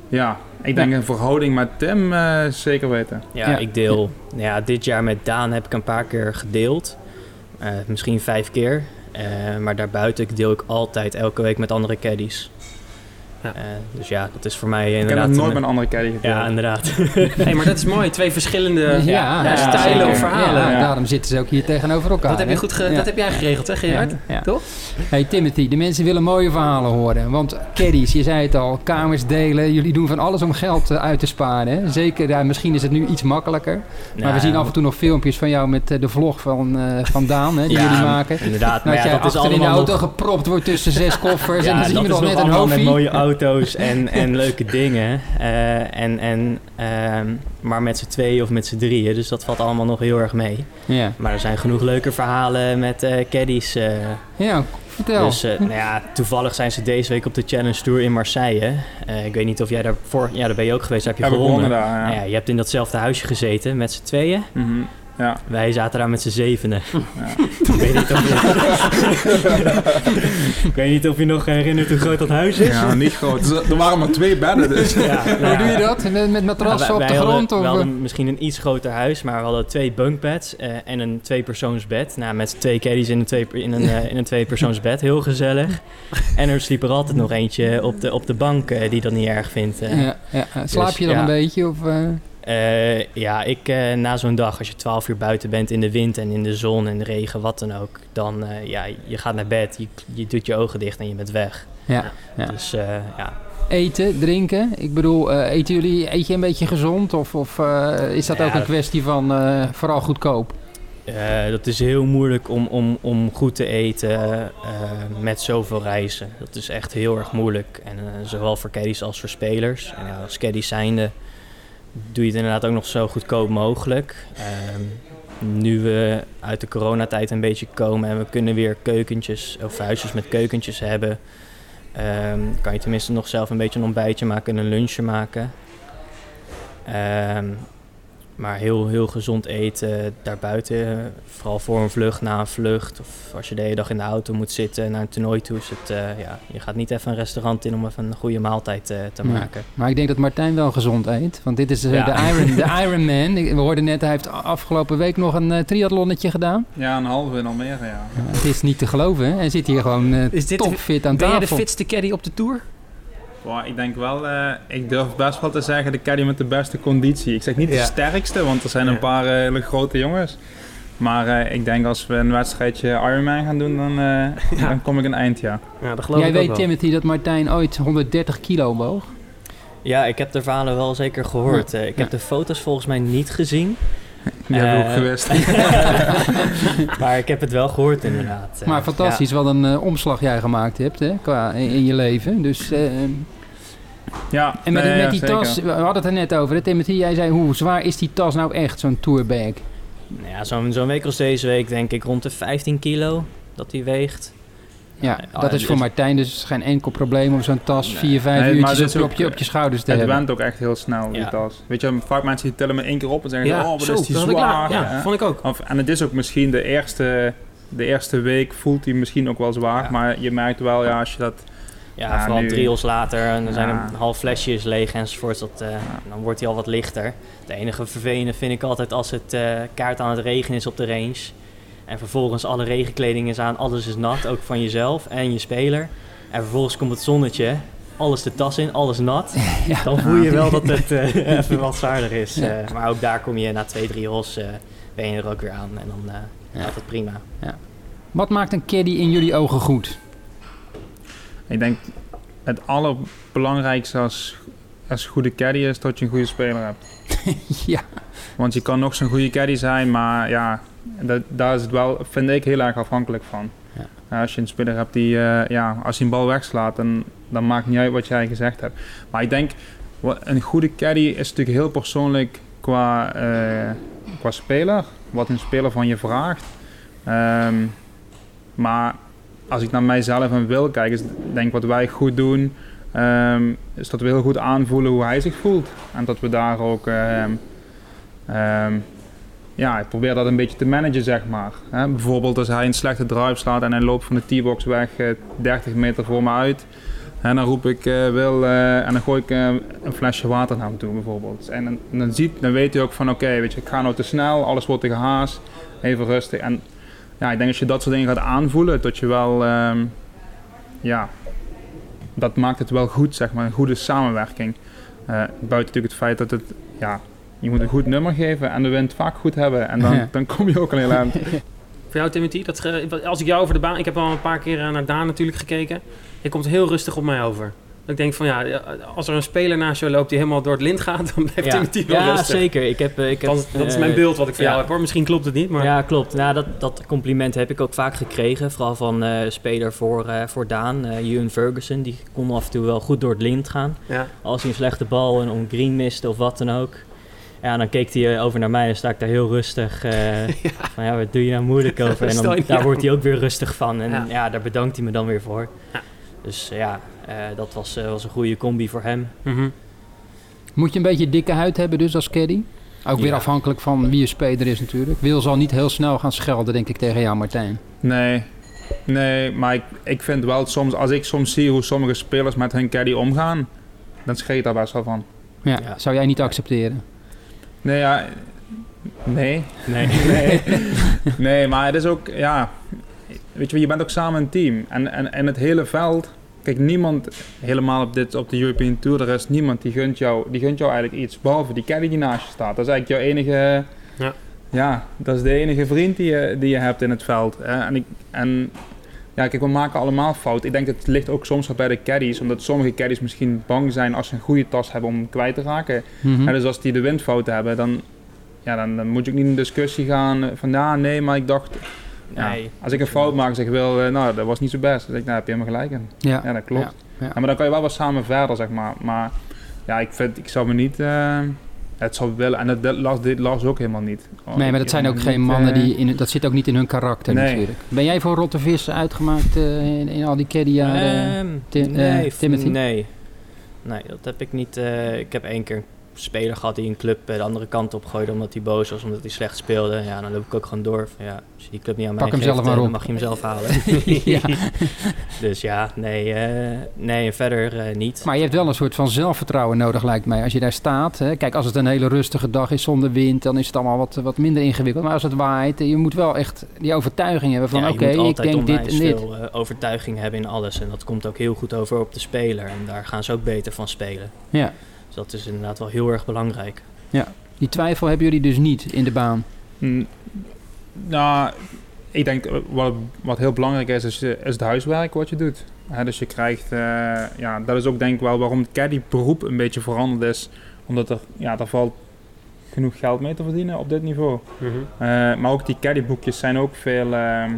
Ja, ik denk een verhouding met Tim eh, zeker weten. Ja, Ja. ik deel. Ja, dit jaar met Daan heb ik een paar keer gedeeld. Eh, misschien vijf keer. Eh, maar daarbuiten deel ik altijd elke week met andere caddies. Ja. Eh, dus ja, dat is voor mij Ik heb inderdaad... nog nooit een- met een andere caddy gedeeld. Ja, inderdaad. (laughs) hey, maar dat is mooi. Twee verschillende ja, ja, stijlen of verhalen. Daarom zitten ze ook hier tegenover elkaar. Dat heb, je goed ge- Ja. dat heb jij geregeld, hè Gerard? Ja, ja. Toch? Hey Timothy, de mensen willen mooie verhalen horen. Want caddies, je zei het al, kamers delen. Jullie doen van alles om geld eh, uit te sparen. Hè? Zeker, ja, misschien is het nu iets makkelijker. maar Nou, we zien af en toe nog filmpjes van jou met eh, de vlog van, eh, van Daan, hè, die Ja, jullie maken. Inderdaad, maar Dat ja, jij dat is in de allemaal auto nog... gepropt wordt tussen zes koffers. en dan zien dat we nog net een hoofdje. Auto's en, en (laughs) leuke dingen. Eh, en, en, ehm, maar met z'n tweeën of met z'n drieën, dus dat valt allemaal nog heel erg mee. Ja, Maar er zijn genoeg leuke verhalen met eh caddies. eh. ja vertel. dus nou ja, toevallig zijn ze deze week op de Challenge Tour in Marseille. Ik weet niet of jij daarvoor... Ja, daar ben je ook geweest, daar heb je gewonnen. daar, ja. Nou ja, je hebt in datzelfde huisje gezeten met z'n tweeën. Mhm. Ja. Wij zaten daar met z'n zevenen. Ja. (laughs) ik, weet niet of je... (laughs) ik weet niet of je nog herinnert hoe groot dat huis is. ja, niet groot. Dus (laughs) Er waren maar twee bedden, dus. Ja, nou Hoe doe je dat? Met, met matrassen Ja, op de grond? Hadden, of, we hadden misschien een iets groter huis, maar we hadden twee bunkbeds eh, en een tweepersoonsbed. Nou, met twee caddies in een, twee, in een, eh, in een tweepersoonsbed. Heel gezellig. En er sliep er altijd nog eentje op de, op de bank eh, die dat niet erg vindt. eh. ja, ja. Slaap je dan ja. een beetje? Of, eh? Ja, ik eh, na zo'n dag, als je 12 uur buiten bent in de wind en in de zon en de regen, wat dan ook, dan eh, ja, je gaat naar bed, je, je doet je ogen dicht en je bent weg. Ja, ja. Dus ja, Eten, drinken. Ik bedoel, eten jullie, eet je een beetje gezond? Of, of is dat Ja, ook een kwestie van vooral goedkoop? Eh, dat is heel moeilijk om, om, om goed te eten met zoveel reizen. Dat is echt heel erg moeilijk. En zowel voor caddies als voor spelers. En ja, als caddies zijnde doe je het inderdaad ook nog zo goedkoop mogelijk. Ehm, nu we uit de coronatijd een beetje komen en we kunnen weer keukentjes of huisjes met keukentjes hebben... ehm, kan je tenminste nog zelf een beetje een ontbijtje maken en een lunchje maken. Ehm, maar heel, heel gezond eten daarbuiten. eh, Vooral voor een vlucht, na een vlucht. Of als je de hele dag in de auto moet zitten naar een toernooi toe. Is het, eh, ja, je gaat niet even een restaurant in om even een goede maaltijd eh, te maken. Maar ik denk dat Martijn wel gezond eet. Want dit is Ja. de, Iron, de (laughs) Iron Man. We hoorden net, hij heeft afgelopen week nog een triathlonnetje gedaan. Ja, een halve in Almere, ja. Ja, het is niet te geloven. hè. Hij zit hier gewoon Is dit- topfit aan Ben jij de tafel. fitste caddy op de Tour? Ik denk wel, eh, ik durf best wel te zeggen de caddy met de beste conditie. Ik zeg niet Ja. de sterkste, want er zijn een paar eh, hele grote jongens. Maar eh, ik denk als we een wedstrijdje Ironman gaan doen, dan, eh, (laughs) dan kom ik een eind, ja. Ja, dat geloof Jij ik ook weet, wel. Timothy, dat Martijn ooit 130 kilo woog. Ja, ik heb de verhalen wel zeker gehoord. Eh, ik Ja. heb de foto's volgens mij niet gezien. (laughs) Die hebben we ook gewist. (laughs) maar ik heb het wel gehoord inderdaad. Maar fantastisch wat een omslag jij gemaakt hebt hè, qua, in, in je leven. Dus, eh, ja, en met, nee, met ja, die zeker. tas, we hadden het er net over. Hè, Timothy, jij zei hoe zwaar is die tas nou echt, zo'n tourbag? Nou ja, zo'n zo'n week als deze week denk ik rond de 15 kilo dat hij weegt. Ja, Ja, dat is het voor is- Martijn dus geen enkel probleem om zo'n tas Nee. 4, 5 Nee, uurtjes het op, je- ook, op, je, op je schouders te Het hebben. went ook echt heel snel, die Ja. tas. Weet je, vaak mensen die tillen me één keer op en zeggen, Ja, oh, wat zo, is die zwaar. Ja, vond ik ook. Of, en het is ook misschien de eerste, de eerste week voelt hij misschien ook wel zwaar, Ja. maar je merkt wel, ja, als je dat... Ja, vooral nu- drie hols later en dan zijn een half flesje is leeg enzovoort. Dat, eh, Dan wordt hij al wat lichter. Het enige vervelende vind ik altijd als het eh, kaart aan het regen is op de range. En vervolgens alle regenkleding is aan, alles is nat, ook van jezelf en je speler. En vervolgens komt het zonnetje, alles de tas in, alles nat. (laughs) Ja. Dan voel je wel dat (laughs) het eh, (laughs) even wat zwaarder is. Maar ook daar kom je na twee, drie hols, ben je er ook weer aan. En dan gaat het prima. Wat maakt een caddy in jullie ogen goed? Ik denk het allerbelangrijkste als, als goede caddy is dat je een goede speler hebt. (laughs) ja. Want je kan nog zo'n goede caddy zijn, maar ja, dat, daar is het wel, vind ik, heel erg afhankelijk van. Ja. Als je een speler hebt die, eh, ja, als hij een bal wegslaat, dan, dan maakt niet uit wat jij gezegd hebt. Maar ik denk, een goede caddy is natuurlijk heel persoonlijk qua, eh, qua speler. Wat een speler van je vraagt. Ehm, maar als ik naar mijzelf en wil kijken, is denk wat wij goed doen, ehm, is dat we heel goed aanvoelen hoe hij zich voelt. En dat we daar ook, ehm, ehm, ja, ik probeer dat een beetje te managen, zeg maar. Bijvoorbeeld als hij een slechte drive slaat en hij loopt van de T-box weg eh, 30 meter voor me uit. En dan roep ik eh, wil eh, en dan gooi ik eh, een flesje water naar hem toe bijvoorbeeld. En dan, dan, ziet, dan weet hij ook van oké, weet je, ik ga nou te snel, alles wordt te gehaast, even rustig. En ja, ik denk als je dat soort dingen gaat aanvoelen, dat je wel, ehm, ja, dat maakt het wel goed, zeg maar, een goede samenwerking. Eh, buiten natuurlijk het feit dat het, ja, je moet een goed nummer geven en de wind vaak goed hebben. En dan, Ja. dan kom je ook al heel eind. (laughs) Voor jou, Timothy, dat, als ik jou over de baan... Ik heb al een paar keer eh, naar Daan natuurlijk gekeken. Je komt heel rustig op mij over. Ik denk van ja, als er een speler naast jou loopt die helemaal door het lint gaat, dan blijft Timothy wel ja rustig. zeker. Ik heb, eh, ik heb, Dat, dat is eh, mijn beeld wat ik van ja. jou heb hoor. Misschien klopt het niet, maar... Ja, klopt. Nou, dat, dat compliment heb ik ook vaak gekregen. Vooral van eh speler voor, eh, voor Daan, eh Ewan Ferguson. Die kon af en toe wel goed door het lint gaan. Ja. Als hij een slechte bal en om green miste of wat dan ook. Ja, dan keek hij over naar mij en sta ik daar heel rustig. eh, (laughs) Van ja, wat doe je nou moeilijk (laughs) over? En dan, daar wordt hij ook weer rustig van. En Ja. ja, daar bedankt hij me dan weer voor. Dus eh, ja, eh, dat was, eh, was een goede combi voor hem. Mhm. Moet je een beetje dikke huid hebben dus als caddy? Ook weer Ja. afhankelijk van wie je speler is natuurlijk. Wil zal niet heel snel gaan schelden, denk ik, tegen jou, Martijn. Nee, nee, maar ik, ik vind wel soms, als ik soms zie hoe sommige spelers met hun caddy omgaan, dan scheet ik daar best wel van. Ja, Ja. Zou jij niet accepteren? Nee, ja, nee, Nee. (laughs) nee, (laughs) nee, maar het is ook, ja, weet je, wel, je bent ook samen een team. En, en, en het hele veld, kijk, niemand, helemaal op, dit, op de European Tour, er is niemand die gunt jou, die gunt jou eigenlijk iets, behalve die caddy die naast je staat. Dat is eigenlijk jouw enige, Ja. ja, dat is de enige vriend die je, die je hebt in het veld. hè. En, ik, en ja, kijk, we maken allemaal fout. Ik denk het ligt ook soms wel bij de caddies, omdat sommige caddies misschien bang zijn als ze een goede tas hebben om hem kwijt te raken. Mhm. En dus als die de windfouten hebben, dan, ja, dan, dan moet je ook niet in een discussie gaan van ja, nee, maar ik dacht, ja, Nee. als ik een fout maak, zeg ik wel, eh, nou, dat was niet zo best. Dan zeg ik, nou, heb je helemaal gelijk in. ja. Ja, dat klopt. Ja, ja. Ja, maar dan kan je wel wat samen verder, zeg maar. Maar ja, ik vind, ik zou me niet, eh, het zou willen, en dat, dat las, dit las ook helemaal niet. Oh, Nee, maar dat zijn ook geen niet, mannen eh, die... In, dat zit ook niet in hun karakter Nee. natuurlijk. Ben jij voor rotte vis uitgemaakt eh, in, in al die caddyjaren? Ehm, Ti- eh, nee, Timothy? nee. Nee, dat heb ik niet. eh, ik heb één keer een speler gehad die een club eh, de andere kant op gooide omdat hij boos was, omdat hij slecht speelde. Ja, dan loop ik ook gewoon door. Van, ja, als je die club niet aan mij Pak hem geeft, zelf maar eh, dan op. mag je hem zelf halen. (laughs) ja. (laughs) dus ja, nee, eh, nee en verder niet. Maar je hebt wel een soort van zelfvertrouwen nodig, lijkt mij. Als je daar staat. Hè. Kijk, als het een hele rustige dag is zonder wind, dan is het allemaal wat, wat minder ingewikkeld. Maar als het waait, je moet wel echt die overtuiging hebben van... Ja, oké, ik denk dit en dit. veel overtuiging hebben in alles. En dat komt ook heel goed over op de speler. En daar gaan ze ook beter van spelen. Ja. Dat is inderdaad wel heel erg belangrijk. Die twijfel hebben jullie dus niet in de baan. Mm, Nou, ik denk eh, wat, wat heel belangrijk is, is, eh, is het huiswerk wat je doet. Hè, dus je krijgt, eh, ja, dat is ook denk ik wel waarom het caddy beroep een beetje veranderd is. Omdat er, ja, daar valt genoeg geld mee te verdienen op dit niveau. Mhm. Eh, maar ook die caddyboekjes zijn ook veel, ehm,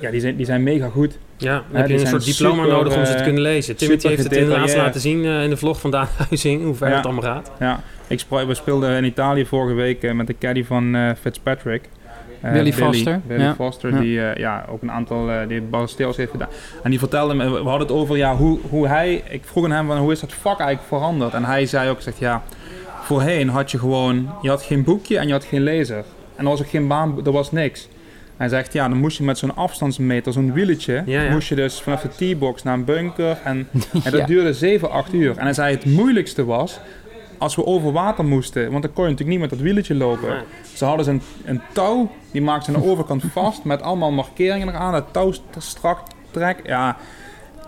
ja, die zijn, die zijn mega goed. Ja, dan heb je een soort diploma super, nodig om ze te eh, kunnen lezen. Timothy heeft het inderdaad laten zien eh, in de vlog van Daan Huizing, hoe ver Ja. het allemaal gaat. Ja, ik we speelden in Italië vorige week eh, met de caddy van eh, Fitzpatrick. Eh, Willy Foster, Willy ja. Foster, Ja. die eh, ja, ook een aantal uh, die Ballesteels heeft gedaan. En die vertelde me, we hadden het over ja, hoe, hoe hij, ik vroeg aan hem van hoe is dat vak eigenlijk veranderd? En hij zei ook, zegt ja, voorheen had je gewoon, je had geen boekje en je had geen lezer. En er was ook geen baan, er was niks. Hij zegt ja, dan moest je met zo'n afstandsmeter, zo'n wieletje, Ja, ja. moest je dus vanaf de T-box naar een bunker en, (laughs) en dat Ja. duurde 7, 8 uur. En hij zei het moeilijkste was als we over water moesten, want dan kon je natuurlijk niet met dat wieletje lopen. Nee. Ze hadden ze een, een touw, die maakten ze aan de overkant (laughs) vast met allemaal markeringen eraan. Het touw st- strak trek. Ja,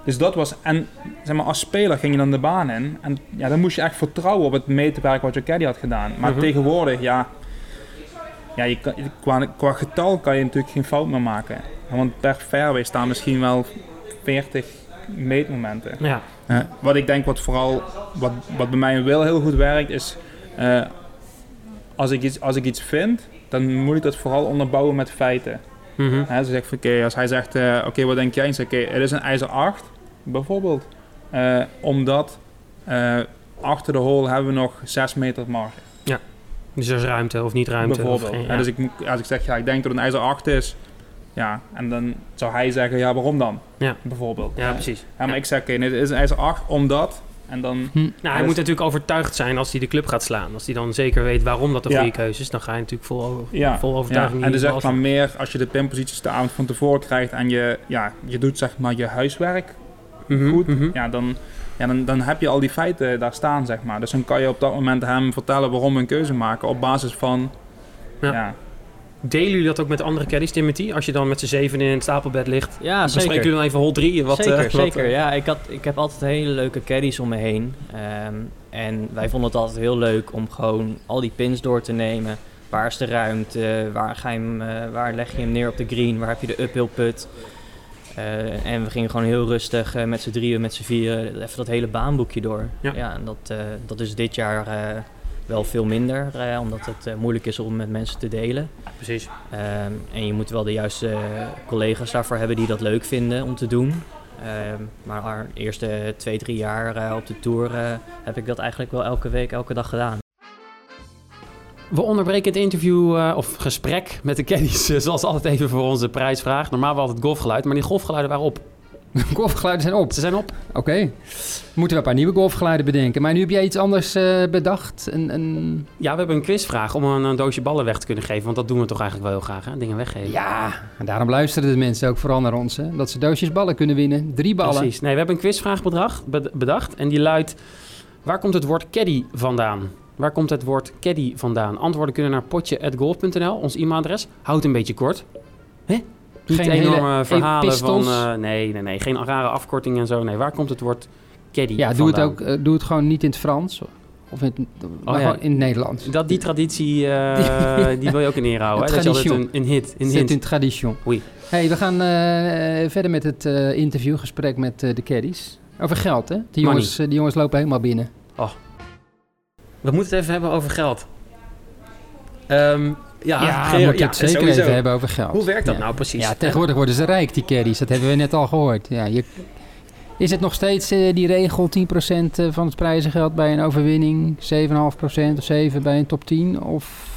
dus dat was. En zeg maar, als speler ging je dan de baan in. En ja, dan moest je echt vertrouwen op het meetwerk wat je caddy had gedaan. Maar Mhm. tegenwoordig, ja. Ja, je kan, qua, qua getal kan je natuurlijk geen fout meer maken. Want per fairway staan misschien wel 40 meetmomenten. Ja, wat ik denk wat vooral, wat, wat bij mij wel heel goed werkt, is eh, als, ik iets, als ik iets vind, dan moet ik dat vooral onderbouwen met feiten. Hè, ze zegt, van, oké, als hij zegt, eh, oké, wat denk jij? Ik zeg, oké, het is een ijzer 8, bijvoorbeeld. Eh, omdat achter de hole hebben we nog 6 meter marge, dus er is ruimte of niet ruimte. Of bijvoorbeeld. geen, Hè, ja. Dus ik, als ik zeg, ja, ik denk dat het een ijzer 8 is, ja, en dan zou hij zeggen, ja, waarom dan? Ja. Bijvoorbeeld. ja, precies. Ja, maar Ja. ik zeg, oké, nee, het is een ijzer 8, omdat, en dan... Hm. Nou, hij dus- moet natuurlijk overtuigd zijn als hij de club gaat slaan. Als hij dan zeker weet waarom dat de Ja. goede keuze is, dan ga je natuurlijk vol, over, Ja, vol overtuiging Ja, en dus zeg maar meer als je de pinposities de avond van tevoren krijgt en je, ja, je doet zeg maar je huiswerk Mhm, goed, mhm. ja, dan, ja, dan, dan heb je al die feiten daar staan, zeg maar. Dus dan kan je op dat moment hem vertellen waarom we een keuze maken op basis van, Ja. ja, Delen jullie dat ook met andere caddies, Timothy? Als je dan met z'n zeven in het stapelbed ligt, Ja, bespreken zeker. jullie dan even hol 3? Wat, zeker, eh, wat, zeker. eh, Ja, ik, had, ik heb altijd hele leuke caddies om me heen. Ehm, en wij vonden het altijd heel leuk om gewoon al die pins door te nemen. Waar is de ruimte? Waar, ga je hem, eh, waar leg je hem neer op de green? Waar heb je de uphill put? Eh, en we gingen gewoon heel rustig eh, met z'n drieën, met z'n vieren, even dat hele baanboekje door. Ja. en dat, eh, dat is dit jaar wel veel minder, omdat het moeilijk is om met mensen te delen. Precies. Ehm, en je moet wel de juiste collega's daarvoor hebben die dat leuk vinden om te doen. Ehm, maar de eerste twee, drie jaar op de tour heb ik dat eigenlijk wel elke week, elke dag gedaan. We onderbreken het interview eh, of gesprek met de caddies, (laughs) zoals altijd even voor onze prijsvraag. Normaal was het golfgeluid, maar die golfgeluiden waren op. (laughs) golfgeluiden zijn op. Ze zijn op. Oké. Moeten we een paar nieuwe golfgeluiden bedenken. Maar nu heb jij iets anders eh, bedacht. Een, een... Ja, we hebben een quizvraag om een, een doosje ballen weg te kunnen geven. Want dat doen we toch eigenlijk wel heel graag, hè? Dingen weggeven. Ja, en daarom luisteren de mensen ook vooral naar ons. Hè? Dat ze doosjes ballen kunnen winnen. Drie ballen. Precies. Nee, we hebben een quizvraag bedacht, bed- bedacht. En die luidt... Waar komt het woord caddy vandaan? Waar komt het woord caddy vandaan? Antwoorden kunnen naar potje.golf.nl, ons e-mailadres. Houd een beetje kort. Hè? Niet Geen enorme hele verhalen epistels. van... eh, nee, nee, nee. Geen rare afkortingen en zo. Nee, waar komt het woord caddy Ja, doe het, vandaan? ook, eh, doe het gewoon niet in het Frans. Of in, het- maar Oh ja. gewoon in het Nederlands. Dat, die traditie, eh, (laughs) die wil je ook in ere houden. hè? Dat altijd een, Tradition. een hit, een Zit hint. in tradition. Oei. Hey, we gaan eh, verder met het eh, interviewgesprek met eh, de caddies. Over geld, hè? Die jongens, eh, die jongens lopen helemaal binnen. We moeten het even hebben over geld. Ehm, ja, Ja, we moeten het zeker sowieso. even hebben over geld. Hoe werkt dat Ja. nou precies? Ja, tegenwoordig worden ze rijk, die caddies. Dat hebben we net al gehoord. Ja, je, is het nog steeds eh, die regel 10% eh, van het prijzengeld bij een overwinning? 7,5% of 7 bij een top 10? Of,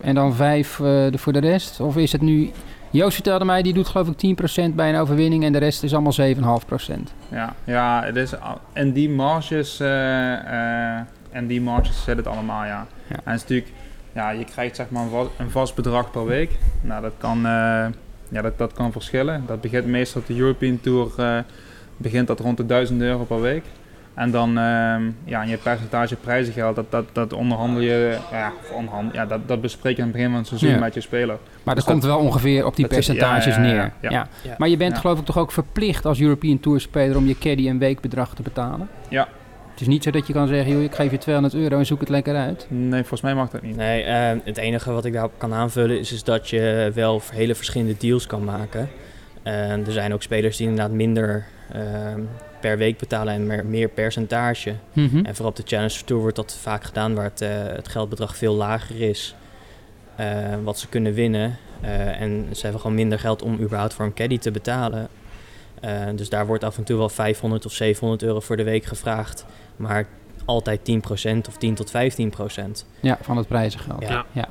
en dan 5 eh, de- voor de rest? Of is het nu... Joost vertelde mij, die doet geloof ik 10% bij een overwinning... en de rest is allemaal 7,5%. Ja, ja het is, al- en die marges, eh, eh, en die marges zit het allemaal, ja. Ja. En het is natuurlijk, ja, je krijgt zeg maar een vast, een vast bedrag per week. Nou, dat kan, eh, ja, dat, dat kan verschillen. Dat begint meestal op de European Tour, eh, begint dat rond de 1000 euro per week. En dan, ehm, ja, en je percentage prijzengeld, dat, dat, dat onderhandel je, ja, onderhandel, ja dat, dat bespreek je aan het begin van het seizoen Ja. met je speler. Maar dat Dus komt wel ongeveer op die dat percentages ja, neer. ja, Ja. ja. Ja. Maar je bent Ja. geloof ik toch ook verplicht als European Tour speler... om je caddy een weekbedrag te betalen? Ja. Het is niet zo dat je kan zeggen, joh, ik geef je 200 euro en zoek het lekker uit. Nee, volgens mij mag dat niet. Nee, eh, het enige wat ik daarop kan aanvullen is, is dat je wel hele verschillende deals kan maken. Eh, er zijn ook spelers die inderdaad minder ehm, per week betalen en meer, meer percentage. Mhm. En vooral op de Challenge Tour wordt dat vaak gedaan waar het, eh, het geldbedrag veel lager is. eh, wat ze kunnen winnen. Eh, en ze hebben gewoon minder geld om überhaupt voor een caddy te betalen. Eh, dus daar wordt af en toe wel 500 of 700 euro voor de week gevraagd. Maar altijd 10% of 10 tot 15%. Ja, van het prijzengeld. Ja. Ja.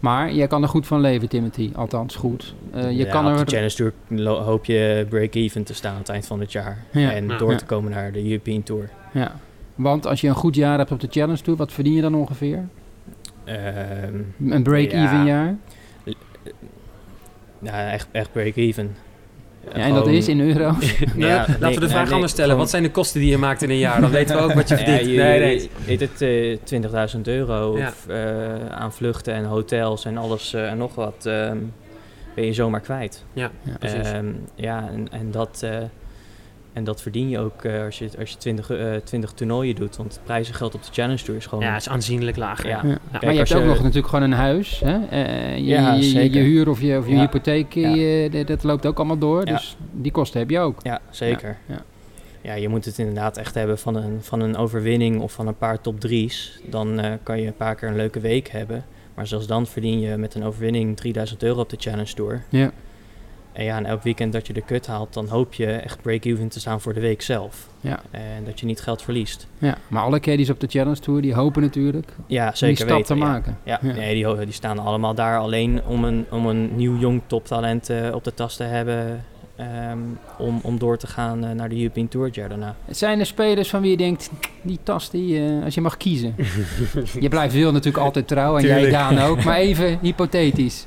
Maar jij kan er goed van leven, Timothy. Althans, goed. Eh, je Ja, kan op er... de Challenge Tour hoop je break-even te staan aan het eind van het jaar. Ja. En Ja. door Ja. te komen naar de European Tour. Ja. Want als je een goed jaar hebt op de Challenge Tour, wat verdien je dan ongeveer? Ehm, Een break-even Ja. jaar? ja, echt, echt break-even. Ja, en dat is in euro's? (laughs) Nou, Ja, laten nee, we de vraag nee, anders stellen. Wat zijn de kosten die je maakt in een jaar? Dan weten we ook wat je (laughs) Ja, verdient. je, nee, nee. Heet het eh, 20.000 euro Ja. of, eh, aan vluchten en hotels en alles eh, en nog wat ehm, ben je zomaar kwijt. Ja, Ja. precies. Ehm, ja, en, en, dat, eh, en dat verdien je ook eh, als je, als je 20, eh 20 toernooien doet. Want het prijzengeld op de Challenge Tour is gewoon... ja, is aanzienlijk lager. Ja. Ja. Ja. maar je hebt ook je- nog natuurlijk gewoon een huis. Hè? Eh, je, Ja, je, je, zeker. je huur of je, of je Ja. hypotheek, Ja. je- dat- dat loopt ook allemaal door. Ja. Dus die kosten heb je ook. Ja, zeker. Ja, Ja, je moet het inderdaad echt hebben van een, van een overwinning of van een paar top drie's. Dan eh, kan je een paar keer een leuke week hebben. Maar zelfs dan verdien je met een overwinning 3000 euro op de Challenge Tour. Ja. En ja, en elk weekend dat je de kut haalt, dan hoop je echt break-even te staan voor de week zelf. Ja. En dat je niet geld verliest. ja. Maar alle caddies op de Challenge Tour, die hopen natuurlijk Ja, om die zeker stap weten. te ja. maken. Ja, Ja. Nee, die, die staan allemaal daar alleen om een, om een nieuw jong toptalent eh, op de tas te hebben. ehm, om, om door te gaan eh, naar de European Tour het jaar daarna. Zijn er spelers van wie je denkt, die tas, die, eh, als je mag kiezen. (laughs) je blijft Wil natuurlijk altijd trouw en jij. Daan ook. Maar even hypothetisch.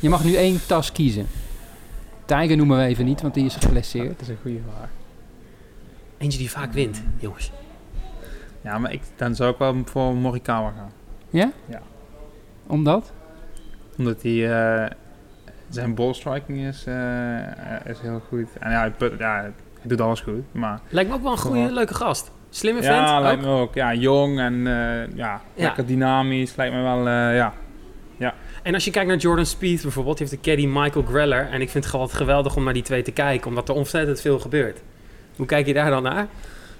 Je mag nu één tas kiezen. Tiger noemen we even niet, want die is geblesseerd. Dat is een goede vraag. Eentje die vaak wint, jongens. Ja, maar ik, dan zou ik wel voor Morikawa gaan. Ja? Ja. Omdat? Omdat hij... eh, zijn ballstriking is, eh, eh, is heel goed. En ja, hij, put- ja, hij doet alles goed. Maar Lijkt me ook wel een goede, leuke gast. Slimme vent. ja, ook. lijkt me ook. Ja, jong en eh, ja, lekker dynamisch. Lijkt me wel, eh, ja. En als je kijkt naar Jordan Speed bijvoorbeeld, die heeft de caddy Michael Greller. En ik vind het gewoon geweldig om naar die twee te kijken, omdat er ontzettend veel gebeurt. Hoe kijk je daar dan naar?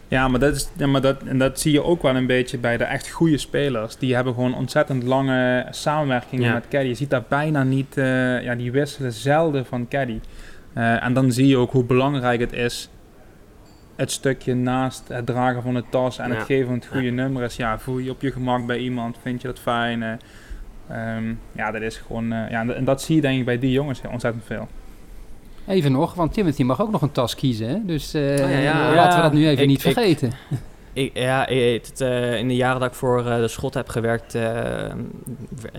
Ja, maar, dat, is, ja, maar dat, en dat zie je ook wel een beetje bij de echt goede spelers. Die hebben gewoon ontzettend lange samenwerkingen Ja. met caddy. Je ziet daar bijna niet... eh, ja, die wisselen zelden van caddy. Eh, en dan zie je ook hoe belangrijk het is... Het stukje naast het dragen van de tas en Ja. het geven van het goede nummer is... Ja, voel je je op je gemak bij iemand? Vind je dat fijn? Eh, ehm, ja, dat is gewoon... eh, ja, en dat- zie je denk ik bij die jongens heel ontzettend veel. Even nog, want Timothy mag ook nog een tas kiezen. Hè? Dus eh, ja, ja. laten we dat nu even Ik- niet vergeten. Ik, ja, het, eh, in de jaren dat ik voor eh, de schot heb gewerkt,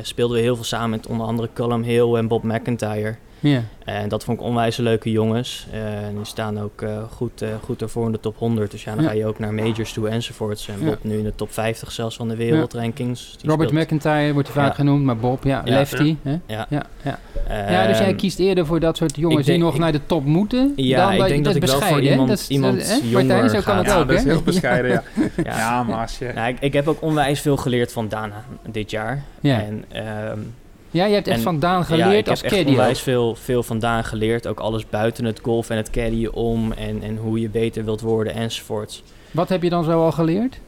speelden we heel veel samen met onder andere Callum Hill en Bob McIntyre. Ja. En dat vond ik onwijs leuke jongens. Eh, en die staan ook eh, goed, eh, goed ervoor in de top 100. Dus ja, dan Ja. ga je ook naar majors toe enzovoorts. En Ja. Bob nu in de top 50 zelfs van de wereldrankings. Die Robert speelt- McIntyre wordt hij vaak Ja. genoemd, maar Bob, ja, Ja. Lefty. Hè? Ja. Ja, ja. ja, dus jij Ehm, kiest eerder voor dat soort jongens denk- die nog ik- naar de top moeten. Ja, dan ik denk dat ik wel voor iemand- Dat is, iemand hè? jonger Martijn, zo kan het ook, dat is heel bescheiden, ja. (laughs) ja. Ja, maar als je... Nou, ik, ik heb ook onwijs veel geleerd van Dana dit jaar. Ja. En, ehm, Ja, je hebt echt En- van Daan ja, geleerd ik als heb echt caddy. ook. onwijs veel, veel vandaan geleerd. Ook alles buiten het golf en het caddyen om. En, en hoe je beter wilt worden enzovoorts. Wat heb je dan zo al geleerd?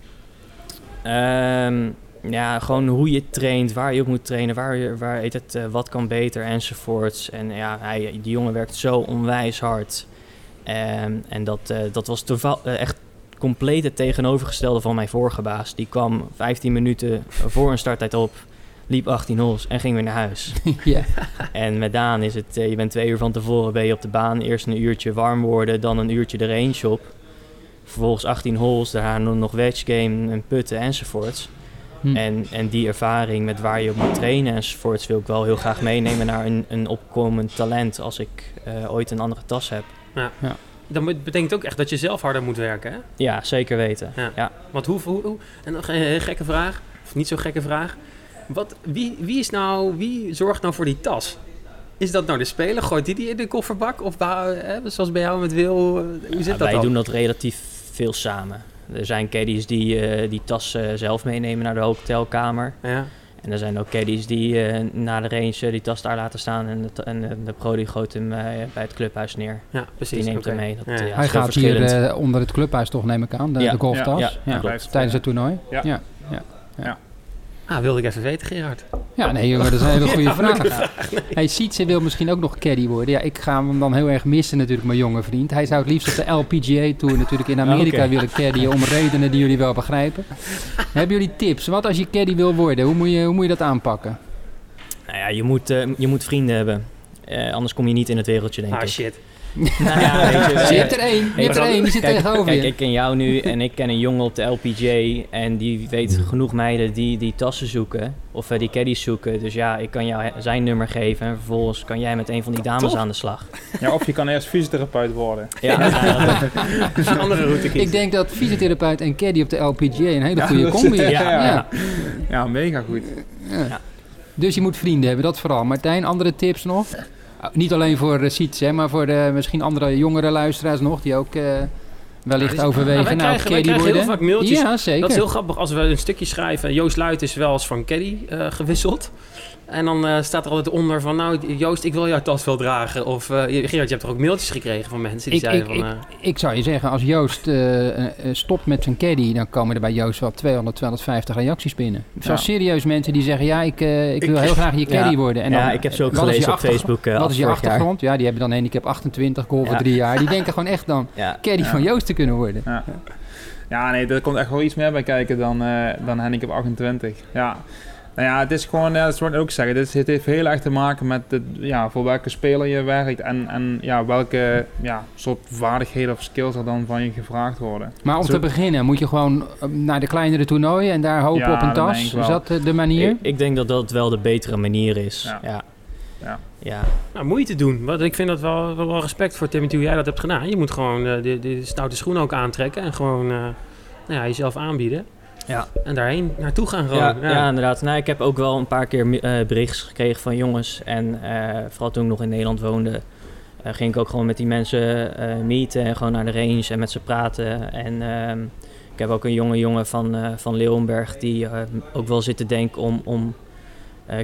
Ehm, ja, gewoon hoe je traint, waar je op moet trainen, waar, je, waar heet het, eh, wat kan beter enzovoorts. En ja, hij, die jongen werkt zo onwijs hard. Ehm, en dat, eh, dat was toeval, eh, echt compleet het tegenovergestelde van mijn vorige baas. Die kwam 15 minuten voor een starttijd op, liep 18 holes en ging weer naar huis. (laughs) ja. En met Daan is het, eh, je bent twee uur van tevoren ben je op de baan. Eerst een uurtje warm worden, dan een uurtje de range op. Vervolgens 18 holes, daarna nog wedge game en putten enzovoorts. Hm. En, en die ervaring met waar je op moet trainen enzovoorts wil ik wel heel graag meenemen naar een, een opkomend talent als ik eh, ooit een andere tas heb. Dat moet- betekent ook echt dat je zelf harder moet werken, hè? Ja, zeker weten. Ja. Ja. Want hoe, hoe, hoe- en nog een eh, gekke vraag, of niet zo gekke vraag. Wat, wie, wie, is nou, wie zorgt nou voor die tas? Is dat nou de speler? Gooit die die in de kofferbak? Of eh, zoals bij jou met Wil? eh, Hoe zit Ja, dat wij dan? doen dat relatief veel samen. Er zijn caddies die eh, die tas eh, zelf meenemen naar de hotelkamer. Ja. En er zijn ook caddies die eh, na de range die tas daar laten staan en de, en, de pro die gooit hem eh, bij het clubhuis neer. ja, precies. Die neemt hem mee. Dat, Ja, Hij gaat hier onder het clubhuis toch, neem ik aan, de, Ja. de golftas. Ja, Ja, klopt. Tijdens het toernooi. Ja. Ja. Ah, wilde ik even weten, Gerard. Ja, nee jongen, dat is een hele goede (laughs) vraag. Hij Sietse wil misschien ook nog caddy worden. Ja, ik ga hem dan heel erg missen natuurlijk, mijn jonge vriend. Hij zou het liefst op de LPGA Tour natuurlijk in Amerika willen caddyen... om redenen die jullie wel begrijpen. Hebben jullie tips? Wat als je caddy wil worden? Hoe moet je, hoe moet je dat aanpakken? Nou ja, je moet, eh, je moet vrienden hebben. Eh, anders kom je niet in het wereldje, denk Ah, ik. shit. Nou ja, weet je, Je hebt er één, je hebt er één, die zit Kijk, tegenover Kijk, je. ik ken jou nu en ik ken een jongen op de LPGA en die weet genoeg meiden die die tassen zoeken of eh, die caddies zoeken. Dus ja, ik kan jou zijn nummer geven en vervolgens kan jij met een van die dames aan de slag. Ja, of je kan eerst fysiotherapeut worden. Ja, (laughs) ja, dat- (laughs) Een andere route kiezen. Ik denk dat fysiotherapeut en caddy op de LPGA een hele Ja, goede is- combi is. ja, Ja. ja. Ja, mega goed. Dus je moet vrienden hebben, dat vooral. Martijn, andere tips nog? Ah, Niet alleen voor uh, Siets, hè, maar voor eh, misschien andere jongere luisteraars nog... die ook eh, wellicht dus- overwegen Nou, wij wij caddy krijgen heel worden. vaak mailtjes. Ja, zeker. Dat is heel grappig als we een stukje schrijven. Joost Luit is wel eens van Caddy eh, gewisseld. En dan eh, staat er altijd onder van... Nou, Joost, ik wil jouw tas wel dragen. Of eh, Gerard, je hebt er ook mailtjes gekregen van mensen die Ik- zeiden ik- van... eh, Ik zou je zeggen, als Joost stopt met zijn caddy... dan komen er bij Joost wel 200, 250 reacties binnen. Zo Ja. serieus mensen die zeggen... ja, ik, eh, ik wil heel graag je (laughs) caddy Ja. worden. En dan, ja, ik heb ze ook gelezen op? Facebook Wat is je jaar. achtergrond? Ja, die hebben dan handicap 28, golven Ja. drie jaar. Die denken gewoon echt dan (laughs) Ja. caddy Ja. van Joost te kunnen worden. Ja. ja, nee, er komt echt wel iets meer bij kijken dan, eh dan handicap 28. Ja. Nou ja, het is gewoon, ja, dat is wat ik ook zeggen, dit, het heeft heel erg te maken met het, ja, voor welke speler je werkt en, en ja, welke ja, soort vaardigheden of skills er dan van je gevraagd worden. Maar om Zo- te beginnen moet je gewoon eh, naar de kleinere toernooien... en daar hopen Ja, op een tas. Is dat de manier? Ik, ik denk dat dat wel de betere manier is. Ja. Ja. Ja. Ja. nou, moeite doen. Want ik vind dat wel, wel, wel respect voor Timothy hoe jij dat hebt gedaan. Je moet gewoon eh, de, de stoute schoenen ook aantrekken. En gewoon eh, nou ja, jezelf aanbieden. Ja. En daarheen naartoe gaan gewoon. Ja, ja. inderdaad. Nou, ik heb ook wel een paar keer eh berichts gekregen van jongens. En eh, vooral toen ik nog in Nederland woonde, eh, ging ik ook gewoon met die mensen meeten en gewoon naar de range en met ze praten. En ehm, ik heb ook een jonge jongen van, van Leeuwenberg die ook wel zit te denken om, om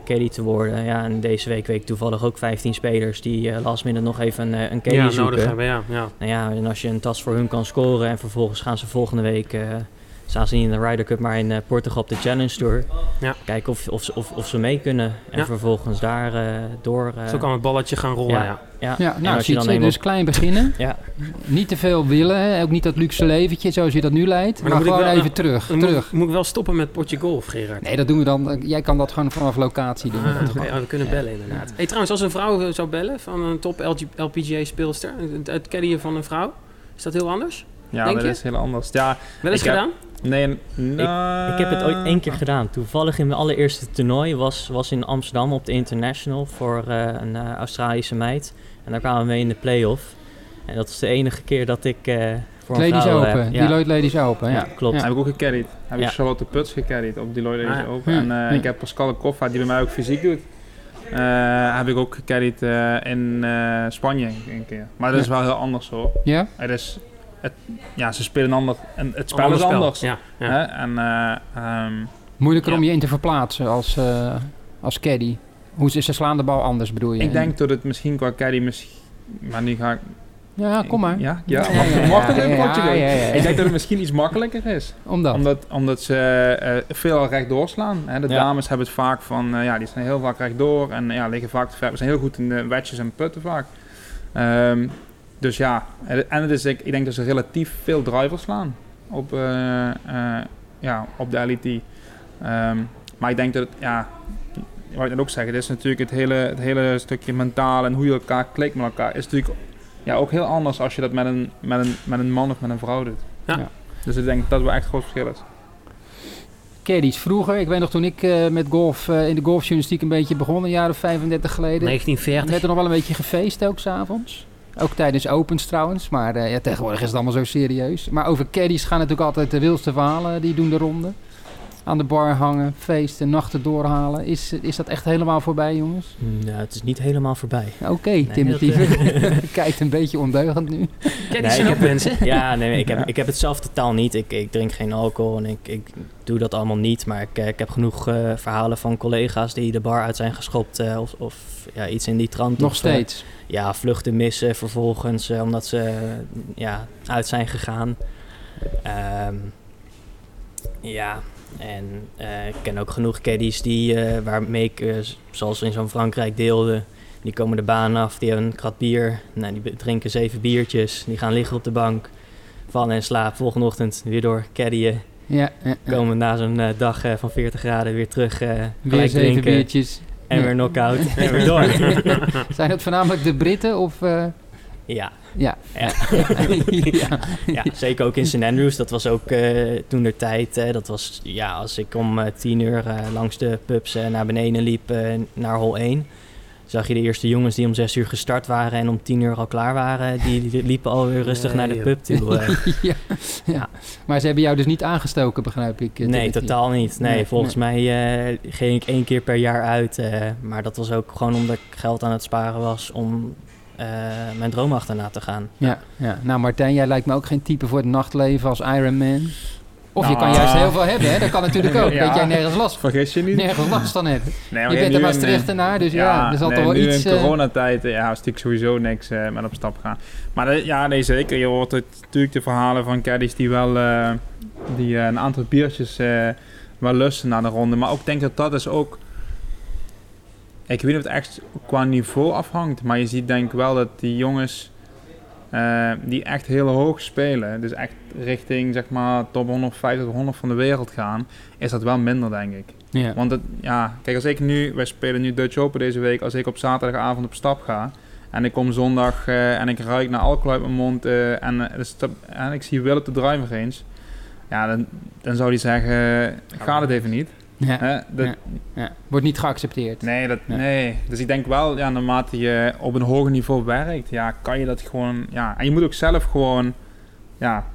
caddy te worden. Ja, en deze week weet ik toevallig ook 15 spelers die last minute nog even een, een caddy ja, zoeken. nodig hebben. Ja, ja. Nou ja, en als je een tas voor hun kan scoren en vervolgens gaan ze volgende week staan ze niet in de Ryder Cup, maar in eh, Portugal op de Challenge Tour. Ja. Kijken of, of, ze- of, of ze mee kunnen. En Ja. vervolgens daar eh, door. eh, Zo kan het balletje gaan rollen, ja. ja. ja. Nou, als je ziet ze, dus klein beginnen. Ja. Niet te veel willen, hè, ook niet dat luxe leventje zoals je dat nu leidt. Maar gewoon wel- even terug. Dan terug. moet ik wel stoppen met potje golf, Gerard. Nee, dat doen we dan. Jij kan dat gewoon vanaf locatie doen. (laughs) Ah, oh, we kunnen bellen inderdaad. Hey, trouwens, als een vrouw zou bellen van een top LPGA-speelster, het, caddyen van een vrouw, is dat heel anders? Ja, Denk dat je? is heel anders. Ja, Wel eens heb- nee, Ik heb het ooit één keer gedaan. Toevallig in mijn allereerste toernooi was, was in Amsterdam op de International voor eh, een eh, Australische meid. En daar kwamen we mee in de play-off. En dat was de enige keer dat ik eh voor een Ladies vrouw... Open. ja, Deloitte Ladies Open. Ja, ja, klopt. Heb ik ook gecarried. Heb Ja. ik Charlotte Puts gecarried op Deloitte Ladies Ah, ja. Open. En eh, hm. ik heb Pascal Koffa, die bij mij ook fysiek doet. eh, heb ik ook gecarried eh, in eh, Spanje een keer. Maar dat is wel heel anders hoor. Ja? Het is, het, ja, ze spelen ander, en het spel Ander is anders. Ja, ja. Hè? En, eh, ehm, Moeilijker Ja. om je in te verplaatsen als, eh als caddy. Hoe ze, ze slaan de bal anders, bedoel je? ik denk dat het misschien qua caddy misschien... Maar nu ga ik... Ja, kom maar. Ja, ja, Ja, ja, ja, mag het ja, een ja, potje ja, doen? ja, ja. Ik denk dat het misschien iets makkelijker is. Omdat? Omdat, omdat ze eh, veel rechtdoor slaan. Hè. De Ja. dames hebben het vaak van, eh, ja, die zijn heel vaak rechtdoor en ja, liggen vaak te ver. We zijn heel goed in de wedges en putten vaak. Ehm, dus ja, en het is, ik, ik denk dat ze relatief veel drivers slaan op, eh, eh, ja, op de LET. Ehm, maar ik denk dat het, ja, wat ik net ook zeg, het is natuurlijk het hele, het hele stukje mentaal en hoe je elkaar klikt met elkaar, is natuurlijk ja, ook heel anders als je dat met een, met een, met een man of met een vrouw doet. Ja. Ja. Dus ik denk dat dat wel echt een groot verschil is. Caddies. Vroeger, ik weet nog toen ik eh, met golf eh, in de golfjournalistiek een beetje begon, een jaar of 35 geleden. 1940. werd er nog wel een beetje gefeest ook s'avonds. Ook tijdens opens trouwens. Maar eh, ja, tegenwoordig is het allemaal zo serieus. Maar over caddies gaan natuurlijk altijd de wildste verhalen. Die doen de ronde. Aan de bar hangen, feesten, nachten doorhalen. Is, is dat echt helemaal voorbij, jongens? Nou, het is niet helemaal voorbij. Oké, Timothy. dat, eh, (laughs) Kijkt een beetje ondeugend nu. Nee, ik heb- mensen. Ja, nee, ik heb, Ja. ik heb het zelf totaal niet. Ik, ik drink geen alcohol en ik, ik doe dat allemaal niet. Maar ik, eh, ik heb genoeg eh, verhalen van collega's die de bar uit zijn geschopt. eh, of of ja, iets in die trant. Nog Of, steeds. ja, vluchten missen vervolgens omdat ze ja, uit zijn gegaan. Ehm, ja, en eh, ik ken ook genoeg caddies die, eh, waarmee ik, eh, zoals in zo'n Frankrijk deelde, die komen de baan af, die hebben een krat bier, nou, die drinken zeven biertjes, die gaan liggen op de bank, vallen in slaap, volgende ochtend weer door caddien, Ja, ja, ja. komen na zo'n dag van 40 graden weer terug, Weer zeven drinken biertjes. en Ja. weer knock-out (laughs) en weer door. Zijn dat voornamelijk de Britten of... ja, ja. Ja. (laughs) ja. ja, zeker ook in St. Andrews. Dat was ook eh, toen de tijd. dat was, ja, als ik om eh, tien uur eh, langs de pubs naar beneden liep naar hol 1... zag je de eerste jongens die om zes uur gestart waren en om tien uur al klaar waren... die, die liepen alweer rustig Nee, naar de pub toe. (laughs) ja. ja. Maar ze hebben jou dus niet aangestoken, begrijp ik. nee, totaal niet. Nee, Nee, volgens mij eh, ging ik één keer per jaar uit. eh, maar dat was ook gewoon omdat ik geld aan het sparen was om eh, mijn droom achterna te gaan. Ja, ja. Nou Martijn, jij lijkt me ook geen type voor het nachtleven als Iron Man. Of je Nou, kan juist heel veel hebben, hè? Dat kan natuurlijk ook. (laughs) Ja. Dat jij nergens last, Vergis je niet. nergens last van hebt. Nee, Je bent een Maastrichtenaar, dus ja, er zal nee, toch wel nu iets... in eh, coronatijd eh, ja, is natuurlijk sowieso niks eh, met op stap gaan. Maar eh, ja, nee, zeker. Je hoort het, natuurlijk de verhalen van caddies die wel eh, die, eh, een aantal biertjes eh, wel lusten na de ronde. Maar ook denk dat dat is ook... Ik weet niet of het echt qua niveau afhangt, maar je ziet denk ik wel dat die jongens eh, die echt heel hoog spelen, dus echt richting zeg maar top 150, 100 van de wereld gaan, is dat wel minder denk ik. ja. Want het, ja, kijk, als ik nu, wij spelen nu Dutch Open deze week, als ik op zaterdagavond op stap ga en ik kom zondag eh, en ik ruik naar alcohol uit mijn mond eh, en, en ik zie Will op de driver eens, ja, dan, dan zou hij zeggen, ga het even niet. Ja, Hè? Dat, Ja. ja. Wordt niet geaccepteerd. Nee, dat, Ja. nee, dus ik denk wel, ja, naarmate je op een hoger niveau werkt, ja, kan je dat gewoon, ja, en je moet ook zelf gewoon, ja,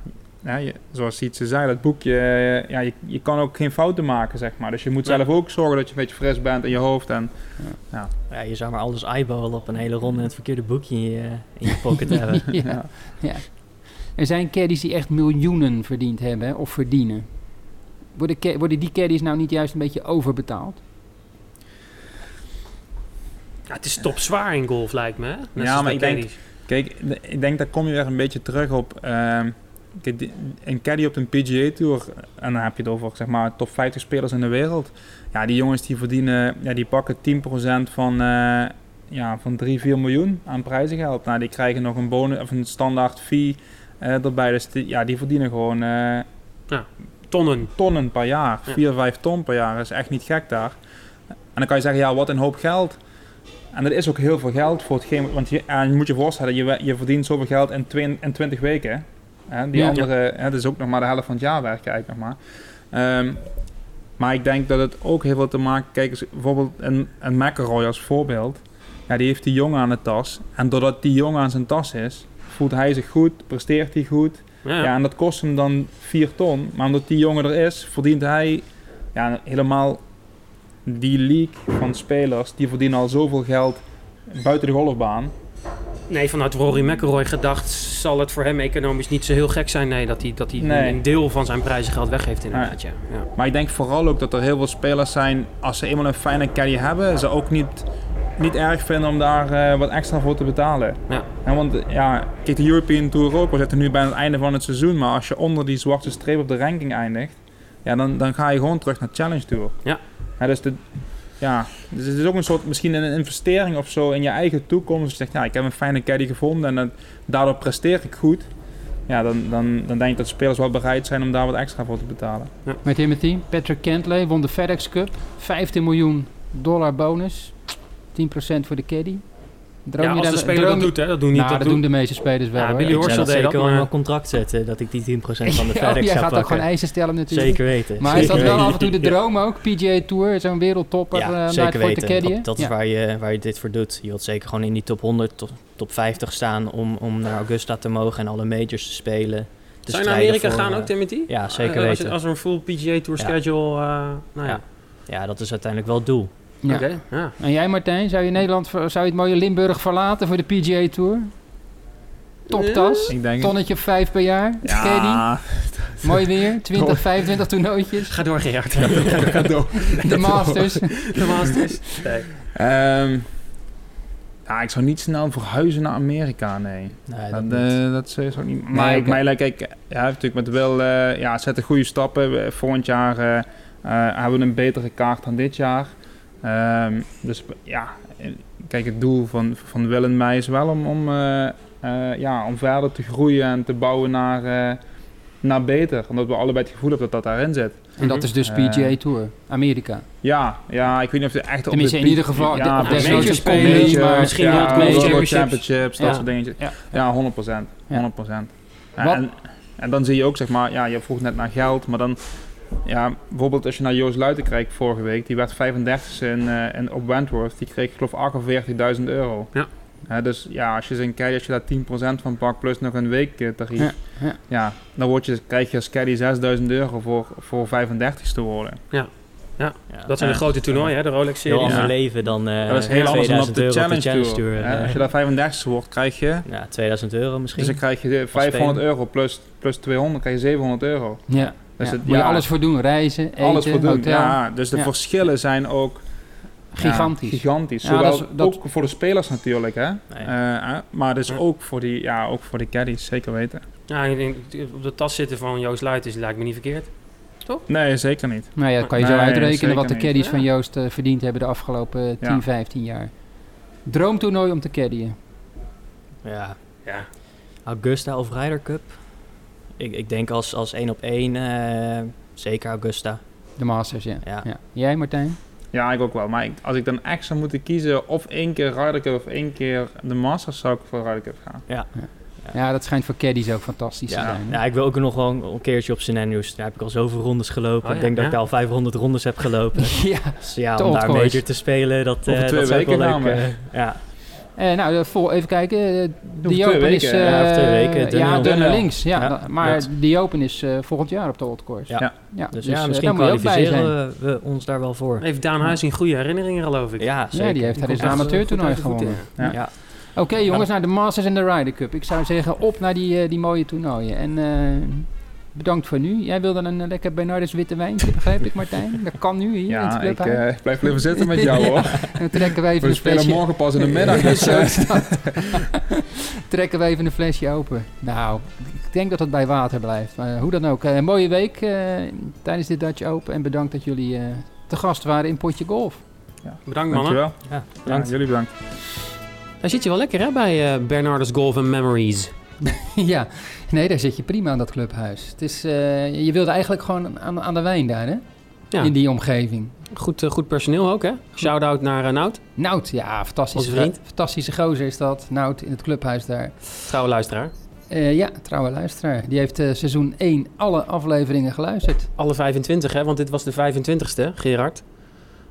ja je, zoals ze zei, dat boekje, eh, ja, je, je kan ook geen fouten maken, zeg maar. Dus je moet Ja. zelf ook zorgen dat je een beetje fris bent in je hoofd en, Ja, je zou maar alles eyeballen op een hele ronde en het verkeerde boekje in je, in je pocket hebben. ja. (laughs) ja. ja. Er zijn caddies die echt miljoenen verdiend hebben of verdienen. Worden, die caddies nou niet juist een beetje overbetaald? Ja, het is topzwaar in golf, lijkt me. Hè? Net Ja, maar ik denk-. Kijk, ik denk daar kom je weer een beetje terug op. ehm, een caddy op een PGA Tour, en dan heb je het over zeg maar top 50 spelers in de wereld. Ja, die jongens die verdienen, ja, die pakken 10% van, eh, ja, van 3, 4 miljoen aan prijzengeld. Nou, die krijgen nog een bonus of een standaard fee eh, erbij. Dus die, ja, die verdienen gewoon eh, Tonnen. tonnen per jaar. Ja. 4, 5 ton per jaar. Dat is echt niet gek daar. En dan kan je zeggen, ja, wat een hoop geld. En dat is ook heel veel geld voor hetgeen. Want je, en je moet je voorstellen, je, je verdient zoveel geld in, twee, in 20 weken. Hè? Die Ja. andere, hè, dat is ook nog maar de helft van het jaar werken eigenlijk nog maar. Ehm, maar ik denk dat het ook heel veel te maken... Kijk eens, bijvoorbeeld een, een McElroy als voorbeeld. Ja, die heeft die jongen aan de tas. En doordat die jongen aan zijn tas is, voelt hij zich goed, presteert hij goed. Ja. Ja, en dat kost hem dan 4 ton. Maar omdat die jongen er is, verdient hij ja, helemaal die league van spelers. Die verdienen al zoveel geld buiten de golfbaan. Nee, vanuit Rory McIlroy gedacht zal het voor hem economisch niet zo heel gek zijn. Nee, dat hij, dat hij Nee. een deel van zijn prijzengeld weggeeft inderdaad. Ja. Ja. Maar ik denk vooral ook dat er heel veel spelers zijn, als ze eenmaal een fijne caddy hebben, ze ook niet, niet erg vinden om daar eh, wat extra voor te betalen. Ja. En want ja, kijk, de European Tour ook, we zitten nu bij het einde van het seizoen, maar als je onder die zwarte streep op de ranking eindigt, ja, dan, dan ga je gewoon terug naar Challenge Tour. Ja. dus, de, ja, dus het is ook een soort, misschien een investering of zo in je eigen toekomst. Je zegt, ja, ik heb een fijne caddy gevonden en dat- daardoor presteer ik goed. Ja, dan, dan, dan denk ik dat spelers wel bereid zijn om daar wat extra voor te betalen. Met Timothy, Patrick Cantley won de FedEx Cup. 15 miljoen dollar bonus. 10% voor de caddy. Droom Ja, als de speler dat doet, hè. Dat doen niet. nou, dat dat doen de meeste spelers wel. Ja. Billy Ik Horschel deed dat, zeker wel in maar- mijn contract zetten, dat ik die 10% (laughs) van de Ja, FedEx jij ga gaat ook pakken. gewoon eisen stellen natuurlijk. Zeker weten. Maar is dat wel af en toe de droom ook? PGA Tour, zo'n wereldtopper Ja, eh, naar zeker te weten. Dat, dat is Ja. waar, je, waar je dit voor doet. Je wilt zeker gewoon in die top 100, top, top 50 staan om, om naar Augusta te mogen en alle majors te spelen. te Zou je naar Amerika voor, gaan eh, ook, Timothy? Ja, zeker Eh, als, weten. als er een full PGA Tour Ja. schedule... eh, nou ja. Ja, dat is uiteindelijk wel het doel. Ja. Oké, ja. En jij Martijn, zou je Nederland, zou je het mooie Limburg verlaten voor de PGA Tour? Toptas, Ik denk, tonnetje of vijf per jaar, ja, mooi weer, (laughs) 20, 25 toernooitjes, Ga door, Gerard. ga door. (laughs) de Masters. De Masters. Nee. Ehm, ja, ik zou niet snel verhuizen naar Amerika, nee. Nee, Dat, dat eh, dat zou zou niet. Maar Nee, mij lijkt, kijk, ja, natuurlijk met wel, eh ja, zetten goede stappen. Volgend jaar eh, eh, hebben we een betere kaart dan dit jaar. Ehm, dus ja, kijk, het doel van, van Will en mij is wel om, om, eh, eh, ja, om verder te groeien en te bouwen naar, eh, naar beter. Omdat we allebei het gevoel hebben dat dat daarin zit. En dat is dus PGA Tour, Amerika. Ja, ja, ik weet niet of het echt op Tenminste, de in ieder geval, ja, een spelen, combi, maar misschien ja, World World Championships. Championships, dat Ja. soort dingetjes. Ja. Ja, 100 procent. Ja. 100 procent. Wat- En, en dan zie je ook, zeg maar, ja, je vroeg net naar geld, maar dan, ja, bijvoorbeeld als je naar Joost Luiten kijkt vorige week, die werd 35 in, eh, in, op Wentworth, die kreeg, ik geloof, 48.000 euro. Ja. Hè, dus ja, als je zo'n caddy, als je daar 10% van pakt, plus nog een weektarief, Ja, ja, ja. dan word je, krijg je als caddy 6.000 euro voor, voor 35 te worden. Ja, Dat zijn de Ja. grote toernooien, hè, de heel Rolex-serie. ander Ja. leven dan eh dat is heel anders dan op 2000 de euro Challenge, op de Challenge Tour. Eh, als je daar 35 wordt, krijg je ja, 2000 euro misschien. Dus dan krijg je de 500 euro plus, plus 200, krijg je 700 euro. Ja, Dus ja. het- moet je alles voor doen, reizen, eten, Alles voor doen. hotel. Ja, dus de Ja. verschillen zijn ook ja, Gigantisch. gigantisch. Ja, Zowel dat is- dat- ook voor de spelers natuurlijk, hè? Nee. Eh, eh, maar dus Ja. ook voor die, ja, ook voor die caddies, zeker weten. Ja, ik denk, op de tas zitten van Joost Luijten is lijkt me niet verkeerd. Nee, zeker niet. Nou ja, dat kan je zo uitrekenen wat de caddies Ja. van Joost eh, verdiend hebben de afgelopen 10, Ja. 15 jaar. Droomtoernooi om te caddyen. Ja, Ja. Augusta of Ryder Cup? Ik, ik denk als, als één op één eh, zeker Augusta. De Masters, ja. Ja. ja. Jij Martijn? Ja, ik ook wel. Maar ik- als ik dan echt zou moeten kiezen of één keer Ryder Cup of één keer de Masters, zou ik voor Ryder Cup gaan. Ja. Ja, dat schijnt voor caddies ook fantastisch te Ja, zijn. hè? ja, ik wil ook nog wel een, keertje op St. Andrews. Daar heb ik al zoveel rondes gelopen. Oh ik ja, denk dat ja. ik daar al 500 rondes heb gelopen. (laughs) ja. Dus ja, om daar een major te spelen, dat, eh twee dat zou ik wel leuk... eh, ja. Eh, nou, even kijken. eh, Over De Open weken, is... ja, eh, over twee weken, ja, links. Ja, maar dat. de Open is eh, volgend jaar op de Old Course. Ja. Ja. Dus, dus, ja, misschien kwalificeren we ons daar wel voor. Heeft Daan Huizing goede herinneringen, geloof ik. Ja, zeker. Ja, die heeft Die hij eh, amateurtoernooi gewonnen. Ja. Ja. Oké jongens, naar de Masters en de Ryder Cup. Ik zou zeggen, op naar die, die mooie toernooien. En eh, bedankt voor nu. Jij wilde een eh, lekker Bernardus witte wijntje, begrijp ik Martijn? Dat kan nu hier in Ja, het ik eh, blijf even zitten met jou (laughs) hoor. Dan trekken we even We een spelen flesje... morgen pas in de middag. Dus, eh, (laughs) trekken we even een flesje open. Nou, ik denk dat het bij water blijft. Maar hoe dan ook, een mooie week eh, tijdens dit Dutch Open. En bedankt dat jullie eh, te gast waren in Potje Golf. Bedankt mannen. Dankjewel. Ja, Ja, jullie bedankt. Daar zit je wel lekker hè bij eh Bernardus Golf and Memories. (laughs) ja, nee, daar zit je prima aan dat clubhuis. Het is, eh, je wilde eigenlijk gewoon aan, aan de wijn daar, hè? Ja, In die omgeving. goed, eh, goed personeel ook hè. Shout-out naar uh, Nout, Nout, ja, fantastische, vriend. fantastische gozer is dat. Nout in het clubhuis daar. trouwe luisteraar. Eh, ja, trouwe luisteraar. Die heeft eh, seizoen 1 alle afleveringen geluisterd. Alle 25 hè, want dit was de 25ste, Gerard.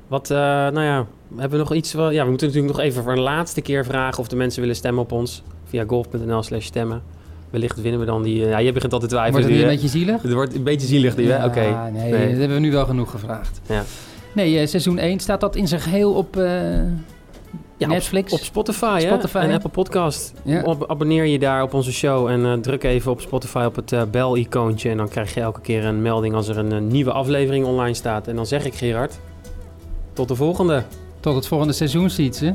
Wat, eh, nou ja, hebben we nog iets... wel- Ja, we moeten natuurlijk nog even voor een laatste keer vragen of de mensen willen stemmen op ons. Via golf.nl slash stemmen. Wellicht winnen we dan die... eh, ja, je begint altijd twijfelen. Wordt het nu, een beetje zielig? Het wordt een beetje zielig hè? Oké. Nee, Nee. dat hebben we nu wel genoeg gevraagd. Ja. Nee, eh, seizoen 1 staat dat in zijn geheel op eh, Ja, op- Netflix. Op Spotify, Spotify. hè? En Apple Podcast. Ja. Op- abonneer je daar op onze show en druk even op Spotify op het bel-icoontje. En dan krijg je elke keer een melding als er een, eh, nieuwe aflevering online staat. En dan zeg ik, Gerard, tot de volgende. Tot het volgende seizoen, ziet ze.